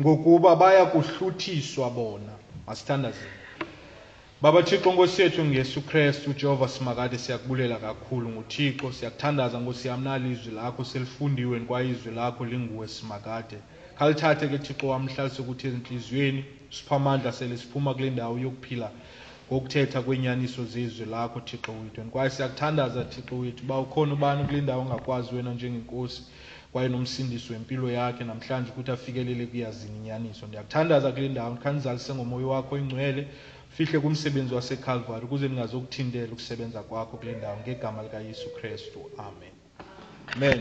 ngokuba baya kuhluthiswa bona masithandazeni baba thixo nkosi yethu ngesu kristu ujehova simakade siyakubulela kakhulu nguthixo siyakuthandaza nkosi yam nali izwi lakho selifundiwe kwaye izwi lakho linguwe simakade khalithathe ke thixo wam lihlalise kuthi ezintliziyweni sipha amandla sele siphuma kule ndawo yokuphila ngokuthetha kweenyaniso zezwi lakho thixo wethu and kwaye siyakuthandaza thixo wethu uba ukhona ubani kule ndawo ongakwazi wena njengenkosi kwaye nomsindisi wempilo yakhe namhlanje ukuthi afikelele kuyazini inyaniso ndiyakuthandaza kule ndawo ndikhandizalise ngomoya wakho ingcwele fihle kumsebenzi wasekalvari ukuze ndingazokuthintela ukusebenza kwakho kule ndawo ngegama likayesu kristu amen amen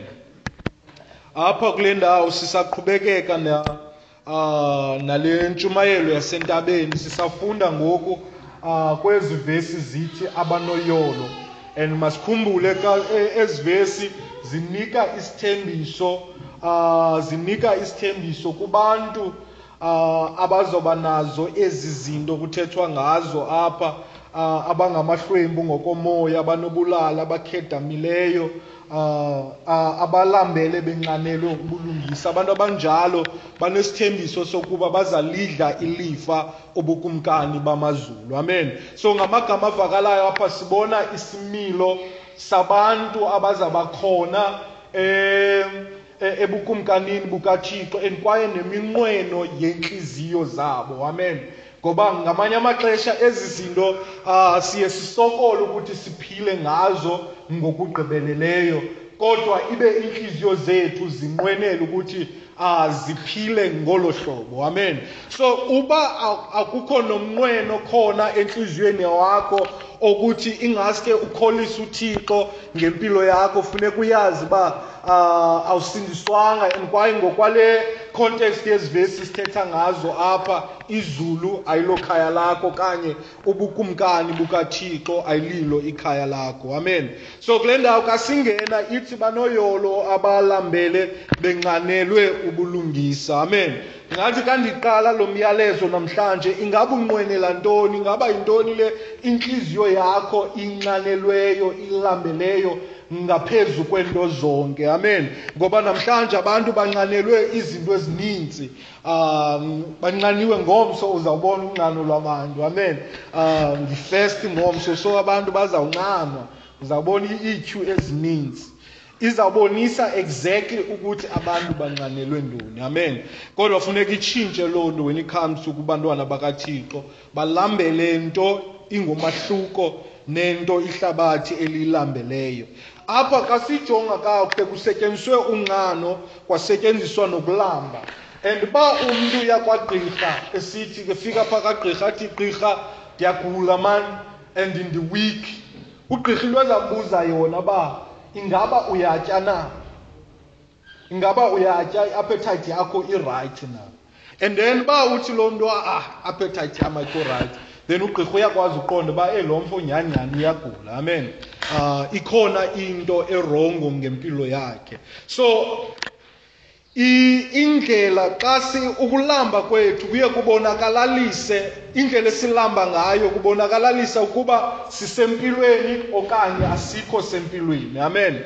apha kule ndawo sisaqhubekeka na Uh, nale ntshumayelo yasentabeni sisafunda ngoku uh, kwezi vesi zithi abanoyolo and masikhumbule ka e, ezi vesi zinika isithembiso uh, zinika isithembiso kubantu uh, abazoba nazo ezi zinto kuthethwa ngazo apha uh, abangamahlwempu ngokomoya abanobulala abakhedamileyo uh, uh, abalambele benxanelwe ubulungisa abantu abanjalo banesithembiso sokuba bazalidla ilifa ubukumkani bamazulu amen so ngamagama avakalayo apha sibona isimilo sabantu abazaba khona eh, eh ebukumkanini bukaThixo and kwaye neminqweno yentliziyo zabo amen ngoba ngamanye amaxesha ezi zinto uh, siye sisokole ukuthi siphile ngazo ngokugqibeleleyo kodwa ibe iintliziyo zethu zinqwenela ukuthi uh, ziphile ngolo hlobo amen so uba akukho nomnqweno khona entliziyweni wakho okuthi ingaske ukholise uthixo ngempilo yakho funeka uyazi uba uh, awusindiswanga and kwaye ngokwale context yezivesi sithetha ngazo apha Izulu ayilokhaya lakho kanye ubukumkani bukaThixo ayililo ikhaya lakho. Amen. So kule ndawo kasingena ithi banoyolo abalambele benxanelwe ubulungisa. Amen. Ngathi kandiqala lo myalezo namhlanje ingaba unqwenela ntoni? Ingaba yintoni le intliziyo yakho inxanelweyo ilambeleyo ngaphezu kwento zonke amen ngoba namhlanje abantu banxanelwe izinto ezininzi um banxaniwe ngomso uzawubona unxano lwabantu amen um ndifest ngomso so abantu bazawunxanwa uzawubona iityhu ezininzi izawubonisa exactly ukuthi abantu banxanelwe ntoni amen kodwa funeka itshintshe loo nto when it comes to kubantwana bakathixo balambele nto ingumahluko nento ihlabathi eliyilambeleyo apha xa sijonga kakuhle kusetyenziswe unqano kwasetyenziswa nokulamba and uba umntu uya kwagqirha esithi ke fika pha kagqirha athi gqirha ndiyagula mani and ndiweak ugqirha into ezambuza yona uba ingaba uyatya na ingaba uyatya iappetite yakho irayithi na and then uba uthi loo nto ah appetite yam ayikho rayithi then ugqirha uyakwazi uqonda uba e lo mfo nyhanyhani uyagula amen um ikhona into erongo ngempilo yakhe so indlela xa si ukulamba kwethu kuye kubonakalalise indlela esilamba ngayo kubonakalalisa ukuba sisempilweni okanye asikho sempilweni amen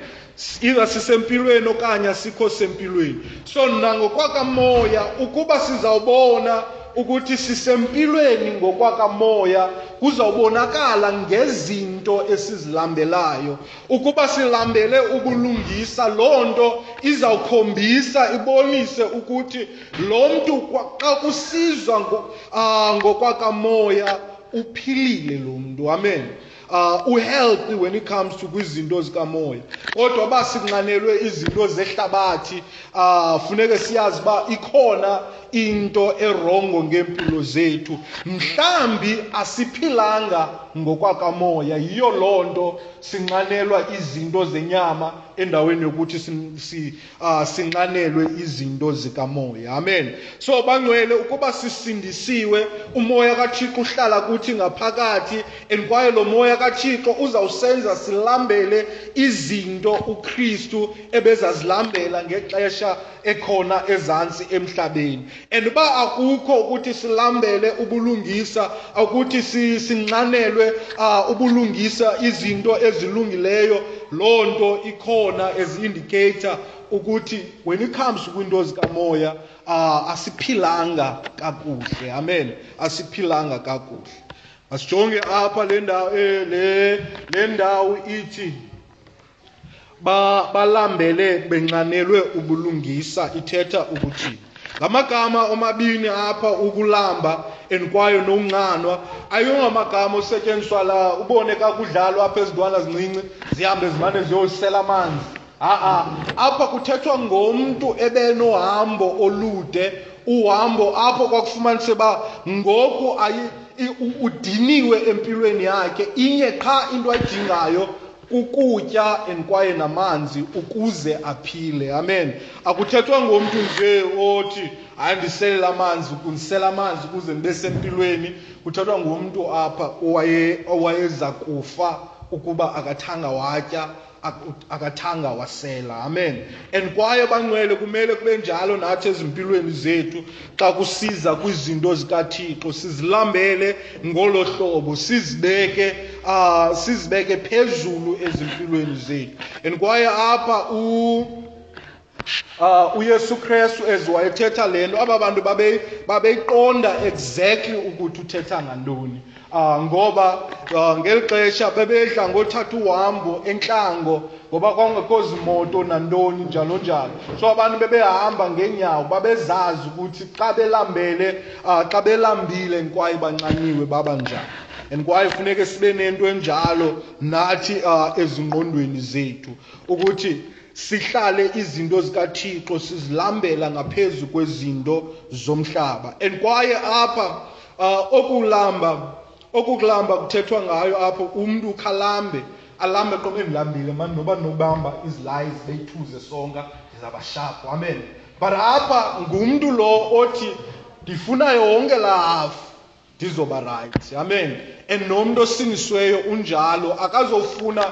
ingasisempilweni okanye asikho sempilweni so nangokwakamoya ukuba sizawubona ukuthi sisempilweni ngokwakamoya kuzawubonakala ngezinto esizilambelayo ukuba silambele ukulungisa loo nto izawukhombisa ibonise ukuthi lo mntu xa kusizwa ah, ngokwakamoya uphilile lo mntu amen uh, uhealthy when it comes to kwizinto zikamoya kodwa uba sinxanelwe izinto zehlabathi uh, funeke siyazi uba ikhona into erongo ngeempilo zethu mhlambi asiphilanga ngokwakamoya yiyo loo nto sinxanelwa izinto zenyama endaweni yokuthi si, si, uh, sinxanelwe izinto zikamoya amen so bangcwele ukuba sisindisiwe umoya kathixo uhlala kuthi ngaphakathi and kwaye lo moya kathixo uzawusenza silambele izinto ukristu ebezazilambela ngexesha ekhona ezantsi emhlabeni And uba akukho ukuthi silambele ubulungisa akuthi si- sinxanelwe ah, ubulungisa izinto ezilungileyo loo nto ikhona as indicator ukuthi when it comes kwiinto zikamoya ah, asiphilanga kakuhle amen asiphilanga kakuhle masijonge apha le ndawo eh, le le ndawo ithi ba balambele benxanelwe ubulungisa ithetha ukuthi ngamagama omabini apha ukulamba and kwayo nokuncanwa ayongamagama osetyenziswa la ubone kakudlalwa apha ezintwana zincinci zihambe zimane ziyosela amanzi ha-a apha kuthethwa ngomntu ebenohambo olude uhambo apho kwakufumanise uba ngoku udiniwe empilweni yakhe inye qha into ayidingayo ukutya and kwaye namanzi ukuze aphile amen akuthethwa ngomntu nje othi hayi ndiselela amanzi ndisela amanzi ukuze ndibe sempilweni kuthethwa ngomntu apha owaye owayeza kufa ukuba akathanga watya akathanga wasela amen and kwaye bancwele kumele kube njalo nathi ezimpilweni zethu xa kusiza kwizinto zikaThixo sizilambele ngolo hlobo sizibeke uh, sizibeke phezulu ezimpilweni zethu and kwaye apha u uh, uYesu Kristu eziwayethetha le nto aba bantu babeyiqonda exactly ukuthi uthetha ngantoni Ah, ngoba ah, ngeli xesha bebedla ngothatha uhambo entlango ngoba kwangekho zimoto nantoni njalo njalo so abantu bebehamba ngeenyawo babezazi ukuthi xa belambele ah, xa belambile nkwaye banxanyiwe baba njani and kwaye funeke sibe nento enjalo nathi ezingqondweni zethu ukuthi sihlale izinto zikathixo sizilambela ngaphezu kwezinto zomhlaba and kwaye apha uh, okulamba okukulamba kuthethwa ngayo apho umntu ukhalambe alambe qobe endilambile mani noba nobamba izilayi zibe yi-two zesonka ndizabashapu amen but apha ngumntu lo othi ndifuna yonke laa hafu ndizoba rayithi amen and nomntu osinisweyo unjalo akazofuna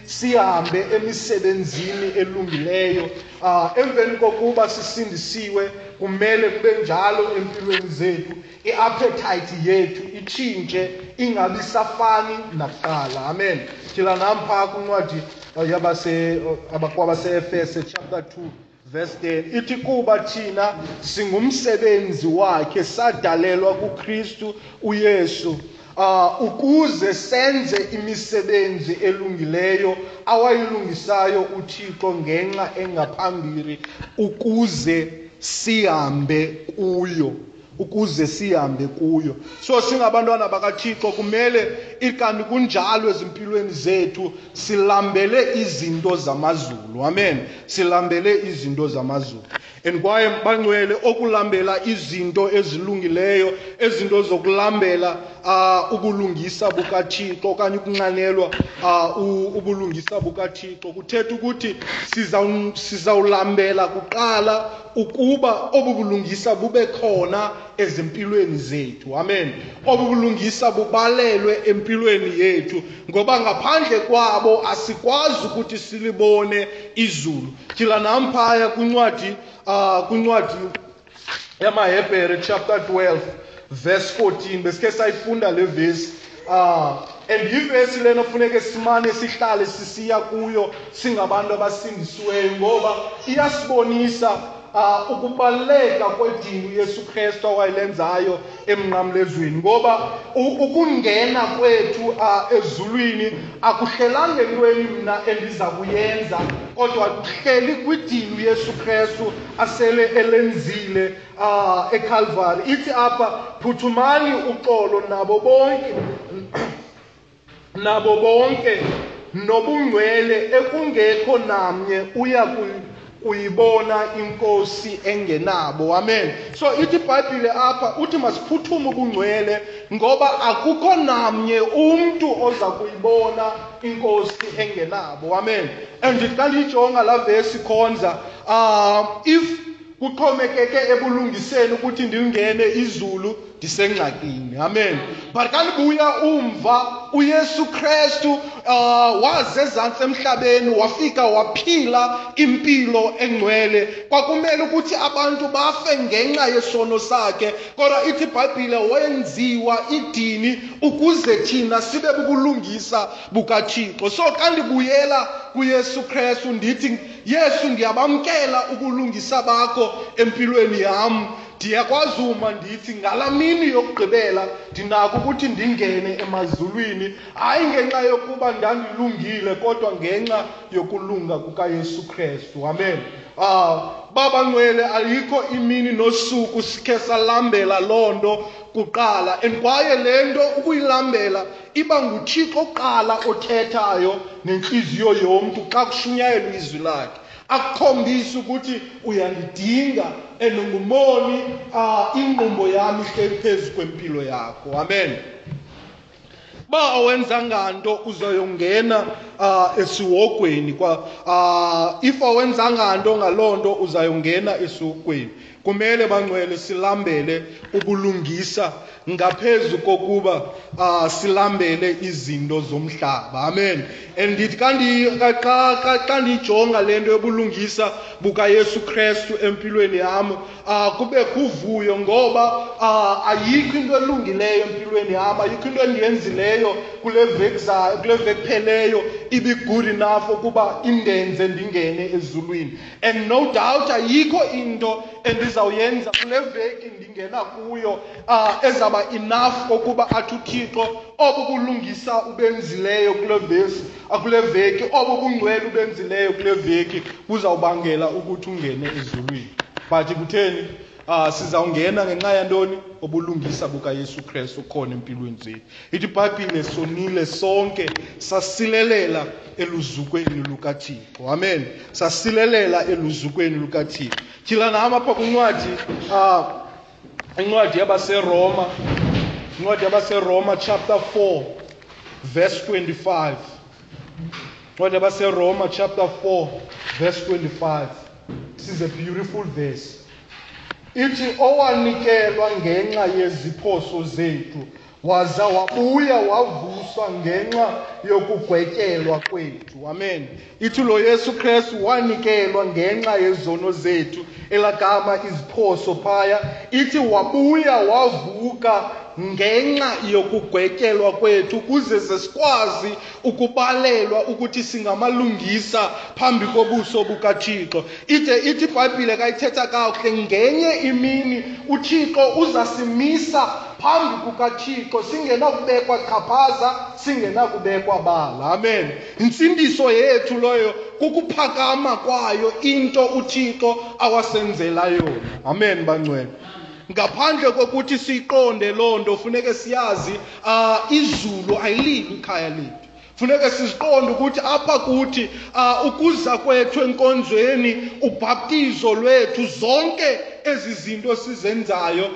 sihambe emisebenzini elungileyo um emveni kokuba sisindisiwe kumele kube njalo empilweni zethu iaphethayithi yethu itshintshe ingabi safani nakuqala amen thila nam phaa kwincwadi uh, uh, kwabase-efese chapter two Verse 10 ithi kuba thina singumsebenzi wakhe sadalelwa kuKristu uYesu uh, ukuze senze imisebenzi elungileyo awayilungisayo uThixo ngenxa engaphambili ukuze sihambe kuyo ukuze sihambe kuyo. So singabantwana bakaThixo kumele ikanti kunjalo ezimpilweni zethu silambele izinto zamazulu. Amen. Silambele izinto zamazulu. And kwaye bangcwele okulambela izinto ezilungileyo, ezinto zokulambela uh, ubulungisa bukaThixo okanye ukunxanelwa uh, ubulungisa bukaThixo kuthetha ukuthi sizawulambela kuqala ukuba obu bulungisa bube khona ezimpilweni zethu amen obu bulungisa bubalelwe empilweni yethu ngoba ngaphandle kwabo asikwazi ukuthi silibone izulu thila namphaya kwincwadi uh, kwincwadi yamahebhere chapter 12 verse 14 besike sayifunda le vesi Ah, and yivesi lena funeke simane sihlale sisiya kuyo singabantu abasindisiweyo ngoba iyasibonisa uh, ukubaluleka kwedingo uyesu kristu awayelenzayo emnqamlezweni ngoba ukungena kwethu uh, ezulwini akuhlelanga entweni mna endiza kuyenza kodwa kuhleli kwidingo uyesu kristu asele elenzile ah eCalvary ithi apha phuthumani uxolo nabo bonke nabo bonke nobungcwele ekungekho namnye uya kuyibona inkosi engenabo amen so ithi ibhayibhile apha uthi masiphuthume ubungcwele ngoba akukho namnye umntu oza kuyibona inkosi engenabo amen and xa ndiyijonga laa vesi khonza um if kuxhomekeke ebulungiseni ukuthi ndilingene izulu ndisengxakini amen but xa ndibuya umva uyesu krestu uh, wazezantsi emhlabeni wafika waphila impilo engcwele kwakumele ukuthi abantu bafe ngenxa yesono sakhe kodwa ithi ibhayibhile wenziwa idini ukuze thina sibe bubulungisa bukathixo so xa ndibuyela kuyesu krestu ndithi Yesu, ndiyabamkela ubulungisa bakho empilweni yam. Ndiyakwazi uma ndithi ngala mini yokugqibela ndinako ukuthi ndingene emazulwini, hayi ngenxa yokuba ndandilungile kodwa ngenxa yokulunga kukaYesu Kristu. Amen. Ah, Baba Ngcwele, ayikho imini nosuku sikhe salambela loo nto kuqala and kwaye le nto ukuyilambela iba nguthixo oqala othethayo nentliziyo yomntu xa kushunyayelwa izwi lakhe akukhombise ukuthi uyandidinga and ngumoni uh, ah, ingqumbo yami ihleli phezu kwempilo yakho amen ba awenzanga nto uzayongena uh, esiwogweni kwa uh, if awenzanga nto ngaloo nto uzayongena esiwogweni kumele bangcwele silambele ubulungisa ngaphezu kokuba uh, silambele izinto zomhlaba amen and ndithi xa ndiyijonga le nto yobulungisa bukayesu krestu empilweni yam uh, kube kuvuyo ngoba uh, ayikho into elungileyo empilweni yam ayikho into endiyenzileyo kule vekpheleyo ibi-good enough ukuba indenze ndingene ezulwini and no doubt ayikho into endizawuyenza kule veki ndingena kuyo um ezawuba enough kokuba athi uthixo obu bulungisa ubenzileyo kule vesi ah, kule veki obu bungcwele ubenzileyo kule veki buzawubangela ukuthi ungene ezulwini but kutheni um sizawungena ngenxa yantoni obulungisa bukayesu krestu khona empilweni zethu ithi ibhayibhile sonile sonke sasilelela eluzukweni lukathixo amen sasilelela eluzukweni lukathixo tyhila nam apha kwincwadi um incwadi yabaseroma incwadi yabaseroma chapter 4 verse 25 incwadi yabaseroma chapter 4 verse 25 this is a beautiful verse ithi owanikelwa ngenxa yeziphoso zethu waza wabuya wavuswa ngenxa yokugwetyelwa kwethu amen ithi lo yesu kristu wanikelwa ngenxa yezono zethu elagama iziphoso phaya ithi wabuya wavuka ngenxa yokugwetyelwa kwethu ukuze zesikwazi ukubalelwa ukuthi singamalungisa phambi kobuso bukaThixo ithe ithi iBhayibhile kayithetha kakuhle ngenye imini uThixo uzasimisa phambi kukaThixo singenakubekwa chaphaza singenakubekwa bala amen insindiso yethu loyo kukuphakama kwayo into uThixo awasenzela yona amen bangcwele ngaphandle kokuthi siyiqonde loo nto funeke siyazi uh, izulu ayiliphi ikhaya lethu funeke siziqonde ukuthi apha kuthi uh, ukuza kwethu enkonzweni ubhaptizo lwethu zonke ezi zinto sizenzayo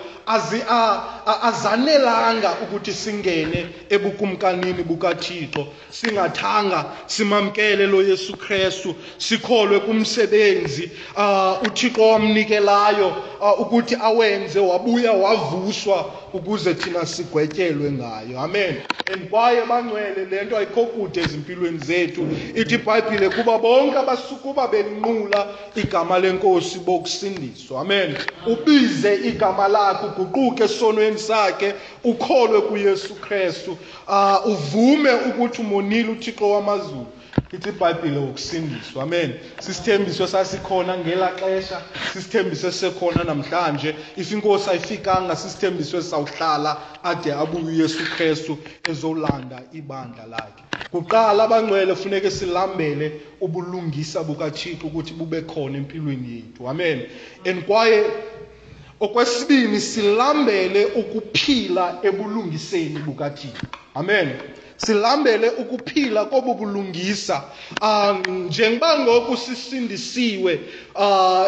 azanelanga ukuthi singene ebukumkanini bukathixo singathanga simamkele lo Yesu Kristu sikholwe kumsebenzi uh, uThixo wamnikelayo uh, ukuthi awenze wabuya wavuswa ukuze thina sigwetyelwe ngayo amen and kwaye bangcwele le nto ayikho kude ezimpilweni zethu ithi ibhayibhile kuba bonke abasukuba benqula igama lenkosi bokusindiswa amen ubize igama lakhe uguquke esonweni sakhe ukholwe kuyesu kristu Ah uvume ukuthi umonile uThixo wamazulu. Ithi iBhayibhile ukusindiswa. Amen. Sisithembiso sasikhona ngela xesha, sisithembiso esisekhona namhlanje. If inkosi ayifikanga sisithembiso esawuhlala ade abuye uYesu Kristu ezolanda ibandla lakhe. Kuqala abangcwele funeke silambele ubulungisa bukaThixo ukuthi bube khona empilweni yethu. Amen. And kwaye Okwesibini silambele ukuphila ebulungiseni bukaThixo. Amen. Silambele ukuphila kobu bulungisa ah, njengoba ngoku sisindisiwe ah,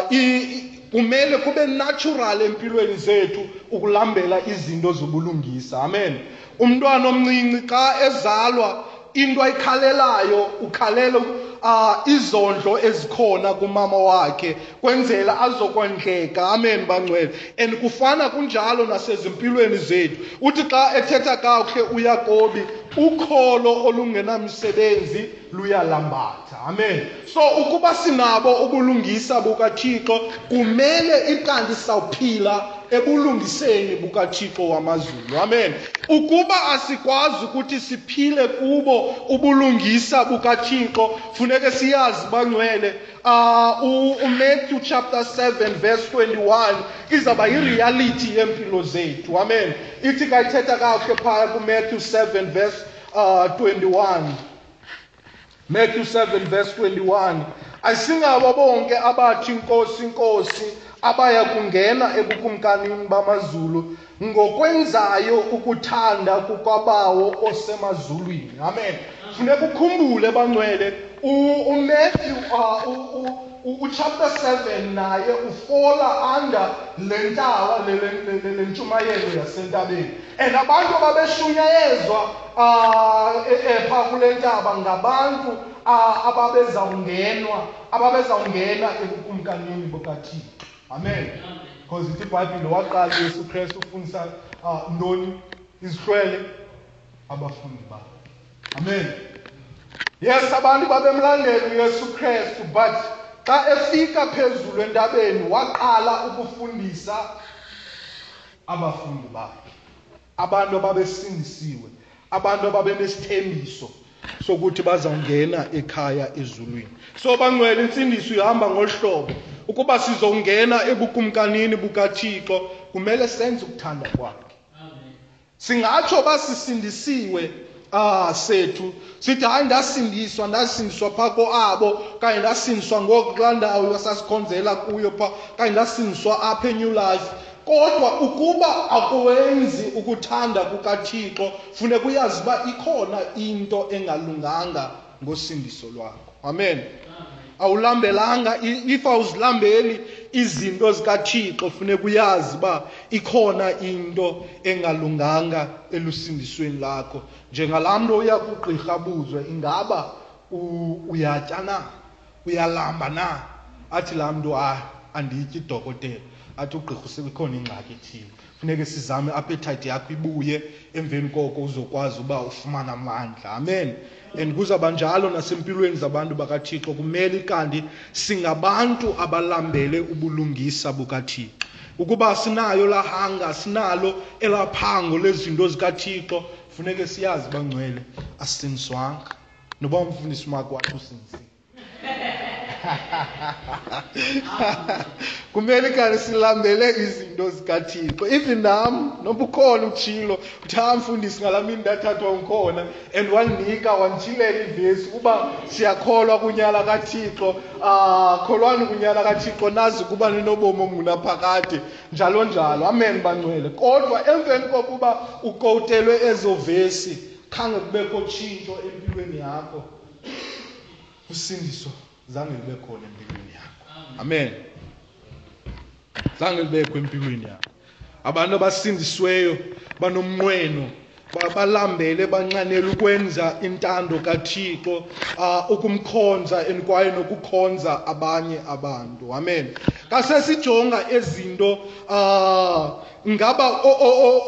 kumele kube natural empilweni zethu ukulambela izinto zobulungisa. Amen. Umntwana omncinci xa ezalwa into ayikhalelayo ukhalela uh, izondlo ezikhona kumama wakhe kwenzela azokondleka amen bangcwele and kufana kunjalo nasezimpilweni zethu uthi xa ethetha kakuhle uyakobi ukholo olungenamsebenzi luyalambatha amen So ukuba sinabo ubulungisa bukaThixo kumele ikanti sawuphila ebulungiseni bukaThixo wamazulu. Amen. Ukuba asikwazi ukuthi siphile kubo ubulungisa bukaThixo funeke siyazi bangcwele uh, uMatthew chapter 7 verse 21 izaba yireality yempilo zethu. Amen. Ithi kayithetha kahle phaya kuMatthew 7 verse uh, 21. Matthew 7 verse 21 Asingabo bonke abathi inkosi inkosi abaya kungena ebukumkanini bamazulu ngokwenzayo ukuthanda kukwabawo osemazulwini amen funeka ukhumbule bangcwele umatthew uh, uchapter 7 naye ufola under le ntaba le ntshumayelo yasentabeni and abantu ababeshunyayezwa e, e, phaa kule ntaba ngabantu ababezawungenwa ababezawungena ebukumkanini bukathixo amen because ithi ibhayibhile waqala uyesu kristu ufundisa ntoni izihlwele abafundi bakhe amen yes abantu babemlandela uyesu kristu but xa efika phezulu entabeni waqala ukufundisa abafundi bakhe abantu ababesindisiwe abantu ababenesithembiso sokuthi bazawungena ekhaya ezulwini so bangcwele intsindiso ihamba ngolu hlobo ukuba sizongena ebukumkanini bukathixo kumele senze ukuthanda kwakhe singatsho basisindisiwe ah sethu sithi hayi ndasindiswa ndasindiswa phaa koabo kanye ndasindiswa ngokulaa ndawo sasikhonzela kuyo phaa kanye ndasindiswa apha enew life kodwa ukuba akuwenzi ukuthanda kukathixo funeka uyazi uba ikhona into engalunganga ngosindiso lwakho amen awulambelanga if awuzilambeli izinto zikathixo funeka uyazi uba ikhona into engalunganga elusindisweni lakho njengalaa mntu oya kugqirha abuzwe ingaba uyatya na uyalamba na athi laa mntu hayi andiyityi dokotela athi ugqirha usekhona ingxaki ethile funeke sizame appetite yakho ibuye emveni koko uzokwazi uba ufumane amandla amen and kuzawuba njalo nasempilweni zabantu bakathixo kumele kanti singabantu abalambele ubulungisa bukathixo ukuba sinayo laa hanga sinalo elaa phango lezinto zikathixo funeke siyazi bangcwele asinswanga noba umfundisi umakwathi usinsile kumele kani silambele izinto zikathixo even nam noba ukhona utshilo uthi ha mfundisi ngala mini ndathathwa ungikhona and wandinika wanditshilela ivesi uba siyakholwa kunyala kathixo um kholwani kunyala kathixo nazi ukuba ninobomi ongunaphakade njalo njalo amen bangcwele kodwa emveni kokuba ukowutelwe ezo vesi khange kubekho tshintsho empilweni yakho usindiso zange libe khona empilweni yakho amen zange libekho empilweni yakho abantu abasindisweyo banomnqweno balambele banxanele ukwenza intando kathixo uh, ukumkhonza and kwaye nokukhonza abanye abantu amen kasesijonga ezinto um uh, ngaba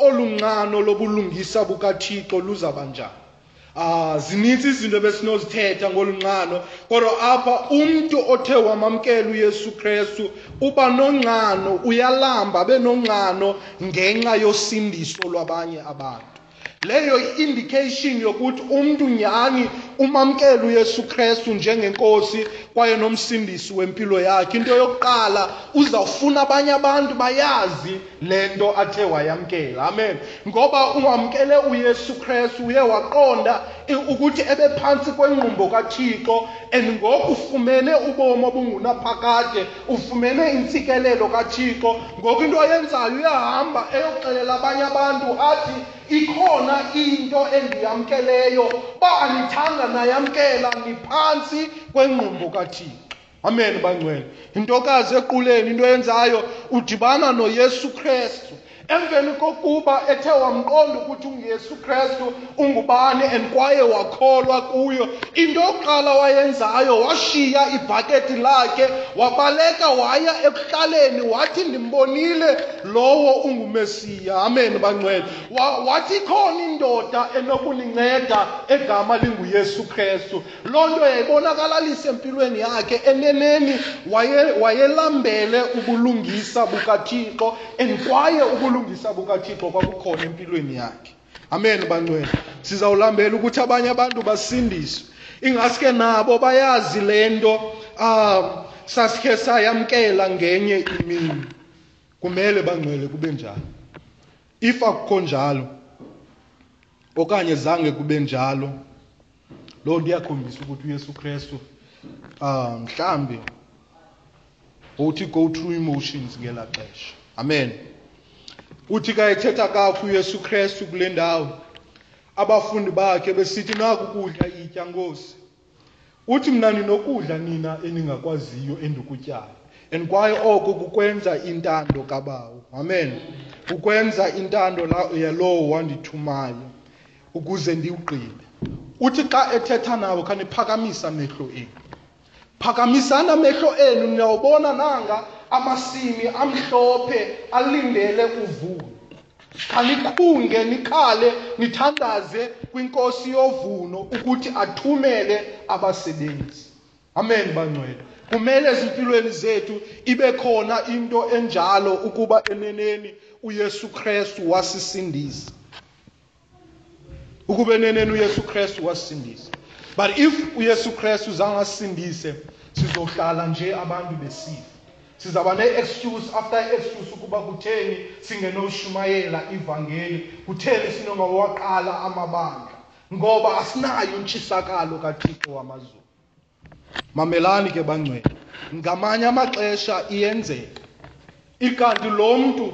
olunxano lobulungisa bukathixo luzaba njani Ah zininzi izinto besinozithetha ngolunxano kodwa apha umuntu othe wamamkela uYesu Kristu uba nonxano uyalamba benonxano ngenxa yosindiso lwabanye abantu leyo yi-indication yokuthi umntu nyhani umamkela uyesu krestu njengenkosi kwaye nomsindisi wempilo yakhe into yokuqala uzawufuna abanye abantu bayazi le nto athe wayamkela amen ngoba uwamkele uyesu krestu uye waqonda ukuthi ebephantsi kwengqumbo kathixo and ngoku ufumene ubomi obungunaphakade ufumene intsikelelo kathixo ngoku into ayenzayo uyahamba eyoxelela abanye abantu athi ikhona into endiyamkeleyo uba anithanga nayamkela niphantsi kwengqumbo kathixo amen bangcwele intokazi equleni into yenzayo udibana noyesu kristu emveni kokuba ethe wamqonda ukuthi unguyesu kristu ungubani and kwaye wakholwa kuyo into yokuqala wayenzayo washiya ibhakethi lakhe wabaleka waya ekuhlaleni wathi ndimbonile lowo ungumesiya amen bangcwele wathi ikhona indoda enokundinceda egama linguyesu kristu loo nto yayibonakalalisa empilweni yakhe eneneni wayelambele waye ubulungisa bukathixo and kwaye ubulungisa bukathixo kwakukhona empilweni yakhe amen bantwena sizawulambela ukuthi abanye abantu basindiswe ingaske nabo bayazi le nto um sasikhe sayamkela ngenye imini kumele bangcwele kube njalo if akukho njalo okanye zange kube njalo loo nto iyakhombisa ukuthi uyesu krestu um mhlawumbi uthi go through emotions ngela xesha amen uthi ka ethetha kafu uyesu krestu kule ndawo abafundi bakhe besithi naku kudla itya nkosi uthi mna ninokudla nina eningakwaziyo endikutyayo and kwaye oko kukwenza intando kabawo amen kukwenza intando yalowo wandithumayo ukuze ndiwugqibe uthi xa ethetha nawo khaniphakamisa amehlo enu phakamisani amehlo enu niyawubona nanga amasimi amhlophe alindele uvuno khanikhunge nikhale nithandaze kwinkosi yovuno ukuthi athumele abasebenzi amen bangcwele kumele ezimpilweni zethu ibe khona into enjalo ukuba eneneni uyesu krestu wasisindisa ukuba eneneni uyesu krestu wasindisa but if uyesu krestu zange asindise sizohlala nje abantu besifa sizawuba ne-excuse after i-excuse ukuba kutheni singenoshumayela ivangeli kutheni sinongawaqala amabandla ngoba asinayo intshisakalo kathixo wamazulu mamelani ke bangcwele ngamanye amaxesha iyenzeka ikanti lo mntu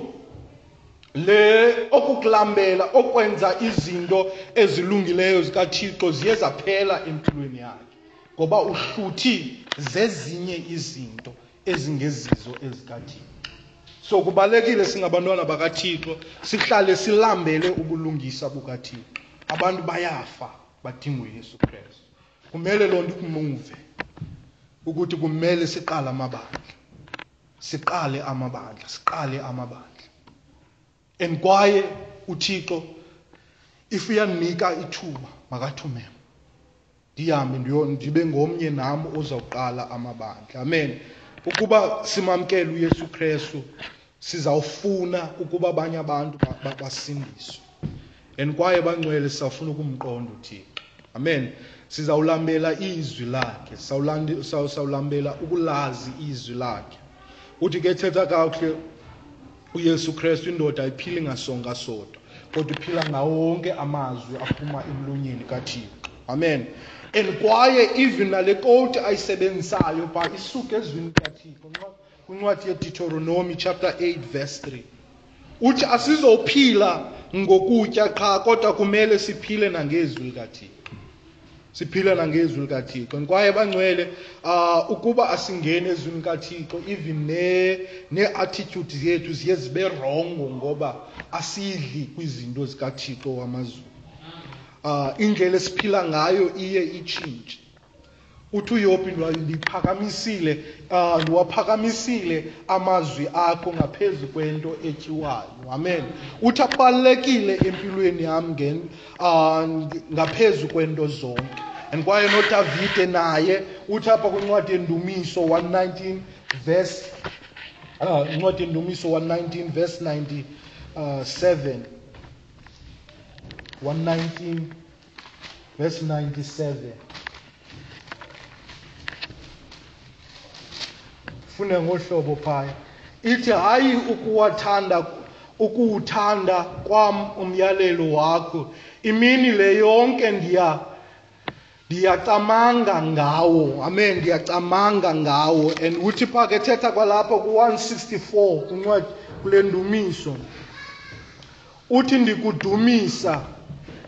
le okukulambela okwenza izinto ezilungileyo zikathixo ziye zaphela empilweni yakhe ngoba uhluthi zezinye izinto ezingezizo ezikathixo so kubalekile singabantwana bakathixo sihlale silambele ubulungisa bukathixo abantu bayafa badinga uyesu krestu kumele loo nto kumuve ukuthi kumele siqale amabandla siqale amabandla siqale amabandla and kwaye uthixo if uyandinika ithuba makathumele ndihambe ndibe ngomnye nam ozawuqala amabandla amen ukuba simamkele uyesu krestu sizawufuna ukuba abanye abantu basindiswe and kwaye bangcwele sizawufuna ukumqonda uthixo amen sizawulambela izwi lakhe sawulambela ukulazi izwi lakhe uthi ke thetha kakuhle uyesu kristu indoda ayiphili ngasonka sodwa kodwa iphila ngawo wonke amazwi aphuma emlonyeni kathixo amen and kwaye even nale koti ayisebenzisayo ba isuke ezwini kathixo kwincwadi yeditoronomi chapter 8 verse 3 uthi asizophila ngokutya qha kodwa kumele siphile nangezwi likathixo siphila nangezwi likathixo kwaye bangcwele um ukuba asingeni ezwini likathixo even nee-attitude ne zethu ziye zibe rongo ngoba asidli kwizinto zikathixo wamazulu um indlela esiphila ngayo iye itshintshe uthi uyopi ndiphakamisile uh, ndiwaphakamisile amazwi akho ngaphezu kwento etyiwayo amen uthi abalulekile empilweni yam ngen uh, ngaphezu kwento zonke and kwaye nodavide naye uthi apha kwincwadi yendumiso 119 verse uh, incwadi yendumiso 119 verse 97 119 Verse 97. Fune ngohlobo phaya. Ithi hayi ukuwathanda ukuwuthanda kwam umyalelo wakho imini le yonke ndiya ndiyacamanga ngawo amen ndiyacamanga ngawo and uthi pha ke thetha kwalapho ku-164 kuncwadi kule ndumiso Uthi ndikudumisa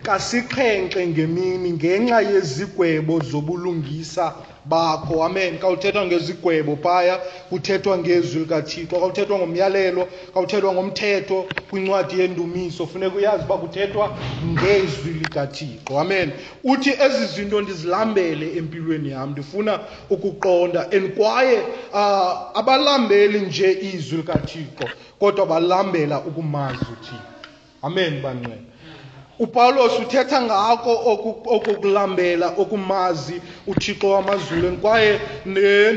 kasixhenxe ngemini ngenxa yezigwebo zobulungisa bakho amen kawuthethwa ngezigwebo phaya kuthethwa ngezwi likathixo kawuthethwa ngomyalelo kawuthethwa ngomthetho kwincwadi yendumiso funeka uyazi uba kuthethwa ngezwi likathixo amen uthi ezi zinto ndizilambele empilweni yam ndifuna ukuqonda and kwaye uh, abalambeli nje izwi likathixo kodwa balambela ukumazi uthixo amen banqwela upawulos uthetha ngako okokulambela okumazi uthixo wamazulwini kwaye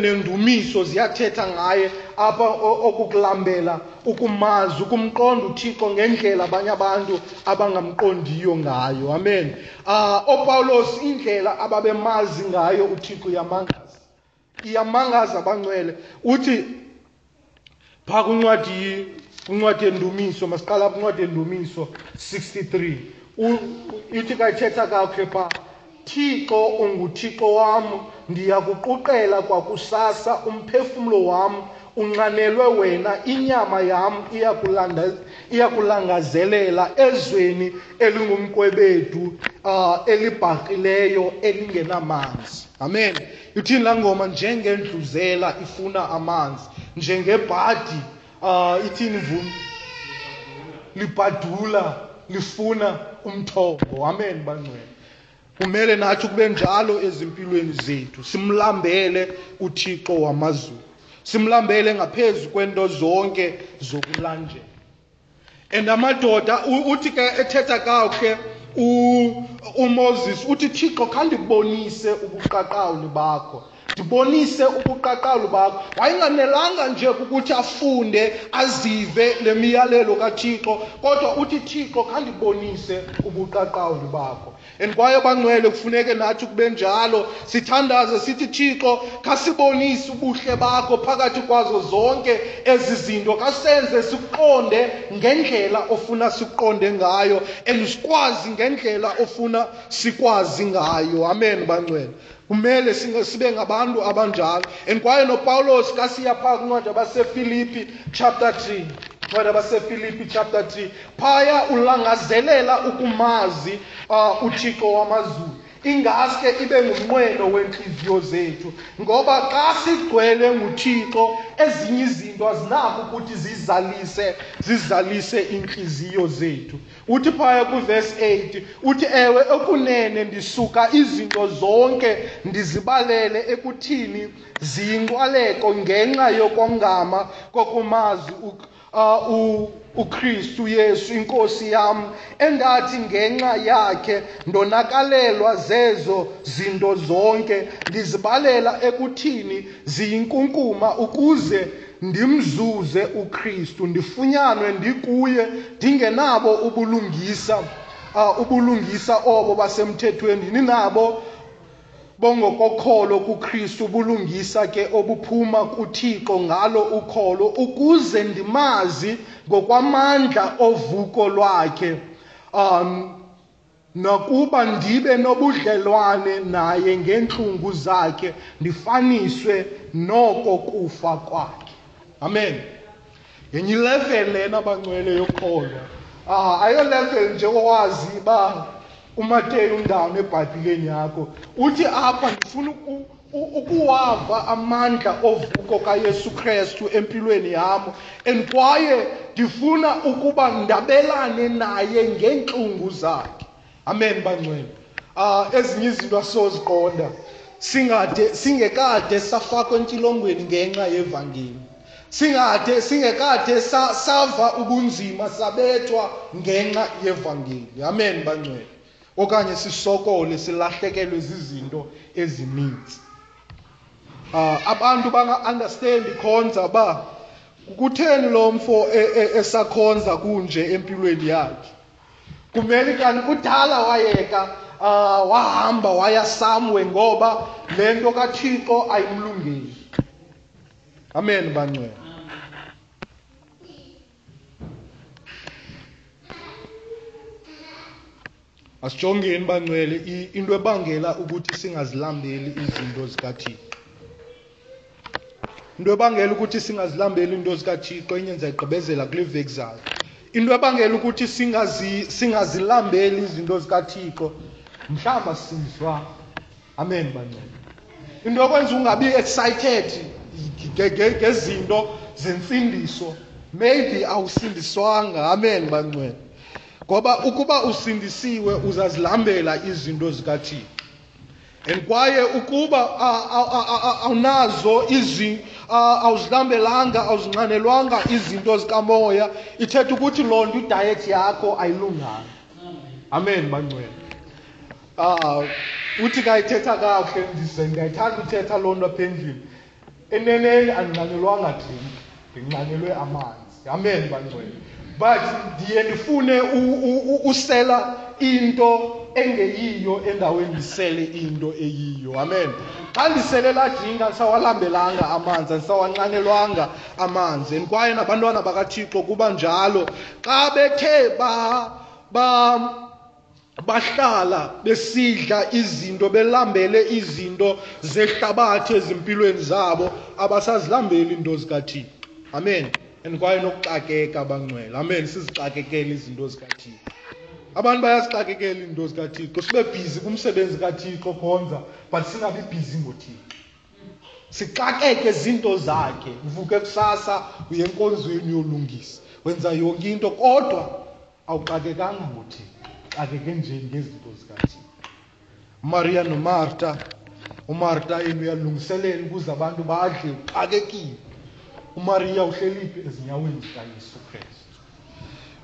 nendumiso ziyathetha ngaye apha okukulambela ukumazi ukumqonda uthixo ngendlela abanye abantu abangamqondiyo ngayo amen um ah, opawulos indlela ababemazi ngayo uthixo yamangazi iyamangaza abangcwele uthi phaa kwincwadi kwincwadi yendumiso masiqala kwincwadi yendumiso 63 ithi ka ithetha kakhe phaa thixo unguthixo wam ndiyakuquqela kwakusasa umphefumlo wam unxanelwe wena inyama yam iyakulangazelela ezweni elingumkwebedu um elibhaqileyo elingenamanzi amen Ithini laa ngoma njengendluzela ifuna amanzi njengebhadi um ithini mvumi libhadula lifuna umthombo amen bangcwele kumele nathi kube njalo ezimpilweni zethu simlambele uthixo wamazulu simlambele ngaphezu kwento zonke zokulanjela and amadoda uthi ke ethetha kakuhle umoses uthi thixo khandibonise ubuqaqawuli bakho ndibonise ubuqaqawuli bakho wayenganelanga nje ukuthi afunde azive le miyalelo kathixo kodwa uthi thixo khandibonise ubuqaqawuli bakho and kwaye bangcwele kufuneke nathi kubenjalo sithandaze sithi thixo khasibonise ubuhle bakho phakathi kwazo zonke ezi zinto kasenze siqonde ngendlela ofuna siqonde ngayo and sikwazi ngendlela ofuna sikwazi ngayo amen bangcwele kumele sibe ngabantu abanjalo and kwaye nopawulos xa siya phaa kwincwadi abasefilipi chapter 3 incwadi abasefilipi chapter 3 phaya ulangazelela ukumazi uh, uthixo wamazulu ingaske ibe ngumnqweno wentliziyo zethu ngoba xa sigcwele nguthixo ezinye izinto azinako ukuthi zizalise zizalise iintliziyo zethu uthi phaya kwivesi 8 uthi ewe okunene ndisuka izinto zonke ndizibalele ekuthini ziyinqwaleko ngenxa yokongama kokumazi uh, ukristu yesu inkosi yam endathi ngenxa yakhe ndonakalelwa zezo zinto zonke ndizibalela ekuthini ziyinkunkuma ukuze ndimzuze uKristu ndifunyanwe ndikuye ndingenabo ubulungisa uh, ubulungisa obo basemthethweni ninabo bongokokholo kuKristu ubulungisa ke obuphuma kuThixo ngalo ukholo ukuze ndimazi ngokwamandla ovuko lwakhe um Nakuba ndibe nobudlelwane naye ngeentlungu zakhe, ndifaniswe noko kufa kwakhe. Amen. Yenye ilevel lena bancwele yokholo. Ah, ayo level nje owazi uba uMateyu undawoni ebhayibhileni yakho. Uthi apha ndifuna ukuwava amandla ovuko kaYesu Kristu empilweni yam and kwaye ndifuna ukuba ndabelane naye ngeentlungu zakhe amen bangcwele uh, ezinye izinto asoziqonda singade singekade safakwa entilongweni ngenxa yevangeli singade singekade sava ubunzima sabethwa ngenxa yevangeli amen bangcwele okanye sisokole silahlekelwe zizinto ezininzi uh, abantu banga-understandi khonza uba kutheni lo mfo e, e, esakhonza kunje empilweni yakhe kumele kanti kudala wayeka uh, wahamba waya samwe ngoba le nto kathixo ayimlungeli amen bangcwele asijongeni bangcwele into ebangela ukuthi singazilambeli izinto zikathixo into ebangela ukuthi singazilambeli into zikathixo enye ndizayigqibezela kule veki zayo into ebangela ukuthi singazilambeli izinto zikathixo mhlawumbi asizwa amen bancane into okwenza ungabi excited ngezinto zensindiso maybe awusindiswanga amen bancane ngoba ukuba usindisiwe uzazilambela izinto zikathixo and kwaye ukuba awunazo izinto awuzilambelanga awuzinxanelwanga izinto zikamoya ithetha ukuthi loo nto idayethi yakho ayilunganga amen bangcwele Ah, uthi kayithetha kakuhle ndize ndiyayithanda uthetha loo nto apha endlini eneneni andinxanyelwanga drink ndinxanyelwe amanzi amen bangcwele but ndiye ndifune usela into engeyiyo endaweni ndisele into eyiyo amen xa ndisele laa drink andisawalambelanga amanzi andisawanxanelwanga amanzi and kwaye nabantwana bakathixo kuba njalo xa bethe ba ba bahlala besidla izinto belambele izinto zehlabathi ezimpilweni zabo abasazilambeli into zikathixo amen and kwaye nokuxakeka abangcwele amen sizixakekele izinto zikathixo abantu bayasixakekela iinto zikathixo sibe bhizi kumsebenzi kathixo khonza but singabi bhizi ngothixo sixakeke zinto zakhe uvuke kusasa uye enkonzweni yolungisa wenza yonke into kodwa awuxakekanga nguthixo xakeke nje ngezinto zikathixo umariya nomarta umarta yena uyalungiselela ukuze abantu badle uxakekile umariya uhleliphi ezinyaweni zikayesu kristu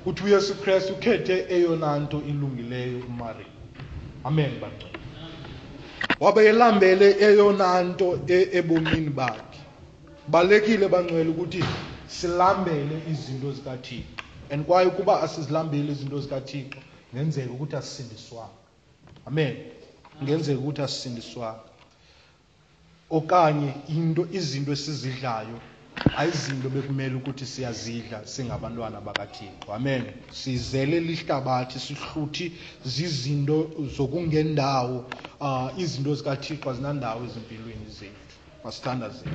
uthi uyesu kristu ukhethe eyona nto ilungileyo umariya amen bangcwele wabe elambele eyona nto e-, ebomini bakhe Balekile bangcwele ukuthi silambele izinto zikaThixo. And kwaye ukuba asizilambeli izinto zikaThixo, ngenzeka ukuthi asisindiswanga. Amen. Ngenzeka ukuthi asisindiswanga. Okanye into izinto esizidlayo ayizinto bekumele ukuthi siyazidla singabantwana bakaThixo. Amen. Sizele lihlabathi sihluthi zizinto zokungendawo uh, izinto zikaThixo azinandawo ezimpilweni zethu. masithandaze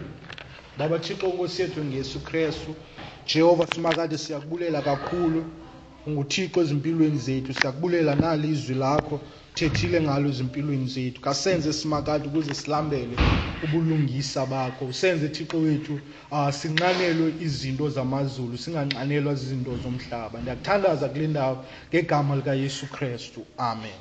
baba thixo nkosi yethu ngesu kristu jehova simakade siyakubulela kakhulu unguthixo ezimpilweni zethu siyakubulela nali izwi lakho thethile ngalo ezimpilweni zethu kasenze simakade ukuze silambele ubulungisa bakho usenze thixo wethu um sinxanelwe izinto zamazulu singanxanelwa zizinto zomhlaba ndiyakuthandaza kule ndawo ngegama likayesu kristu amen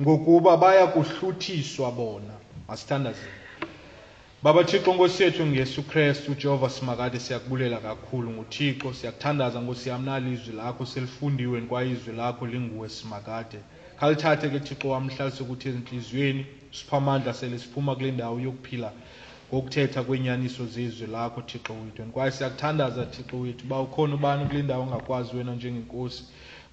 ngokuba baya kuhluthiswa bona masithandazeni baba thixo nkosi yethu ngesu kristu ujehova simakade siyakubulela kakhulu nguthixo siyakuthandaza nkosi yam nalizwi lakho selifundiwe kwaye izwi lakho linguwe simakade khalithathe ke thixo wam lihlalise kuthi ezintliziyweni sipha amandla sele siphuma kule ndawo yokuphila ngokuthetha kweenyaniso zezwi lakho thixo wethu and kwaye siyakuthandaza thixo wethu uba ukhona ubani kule ndawo ongakwazi wena njengenkosi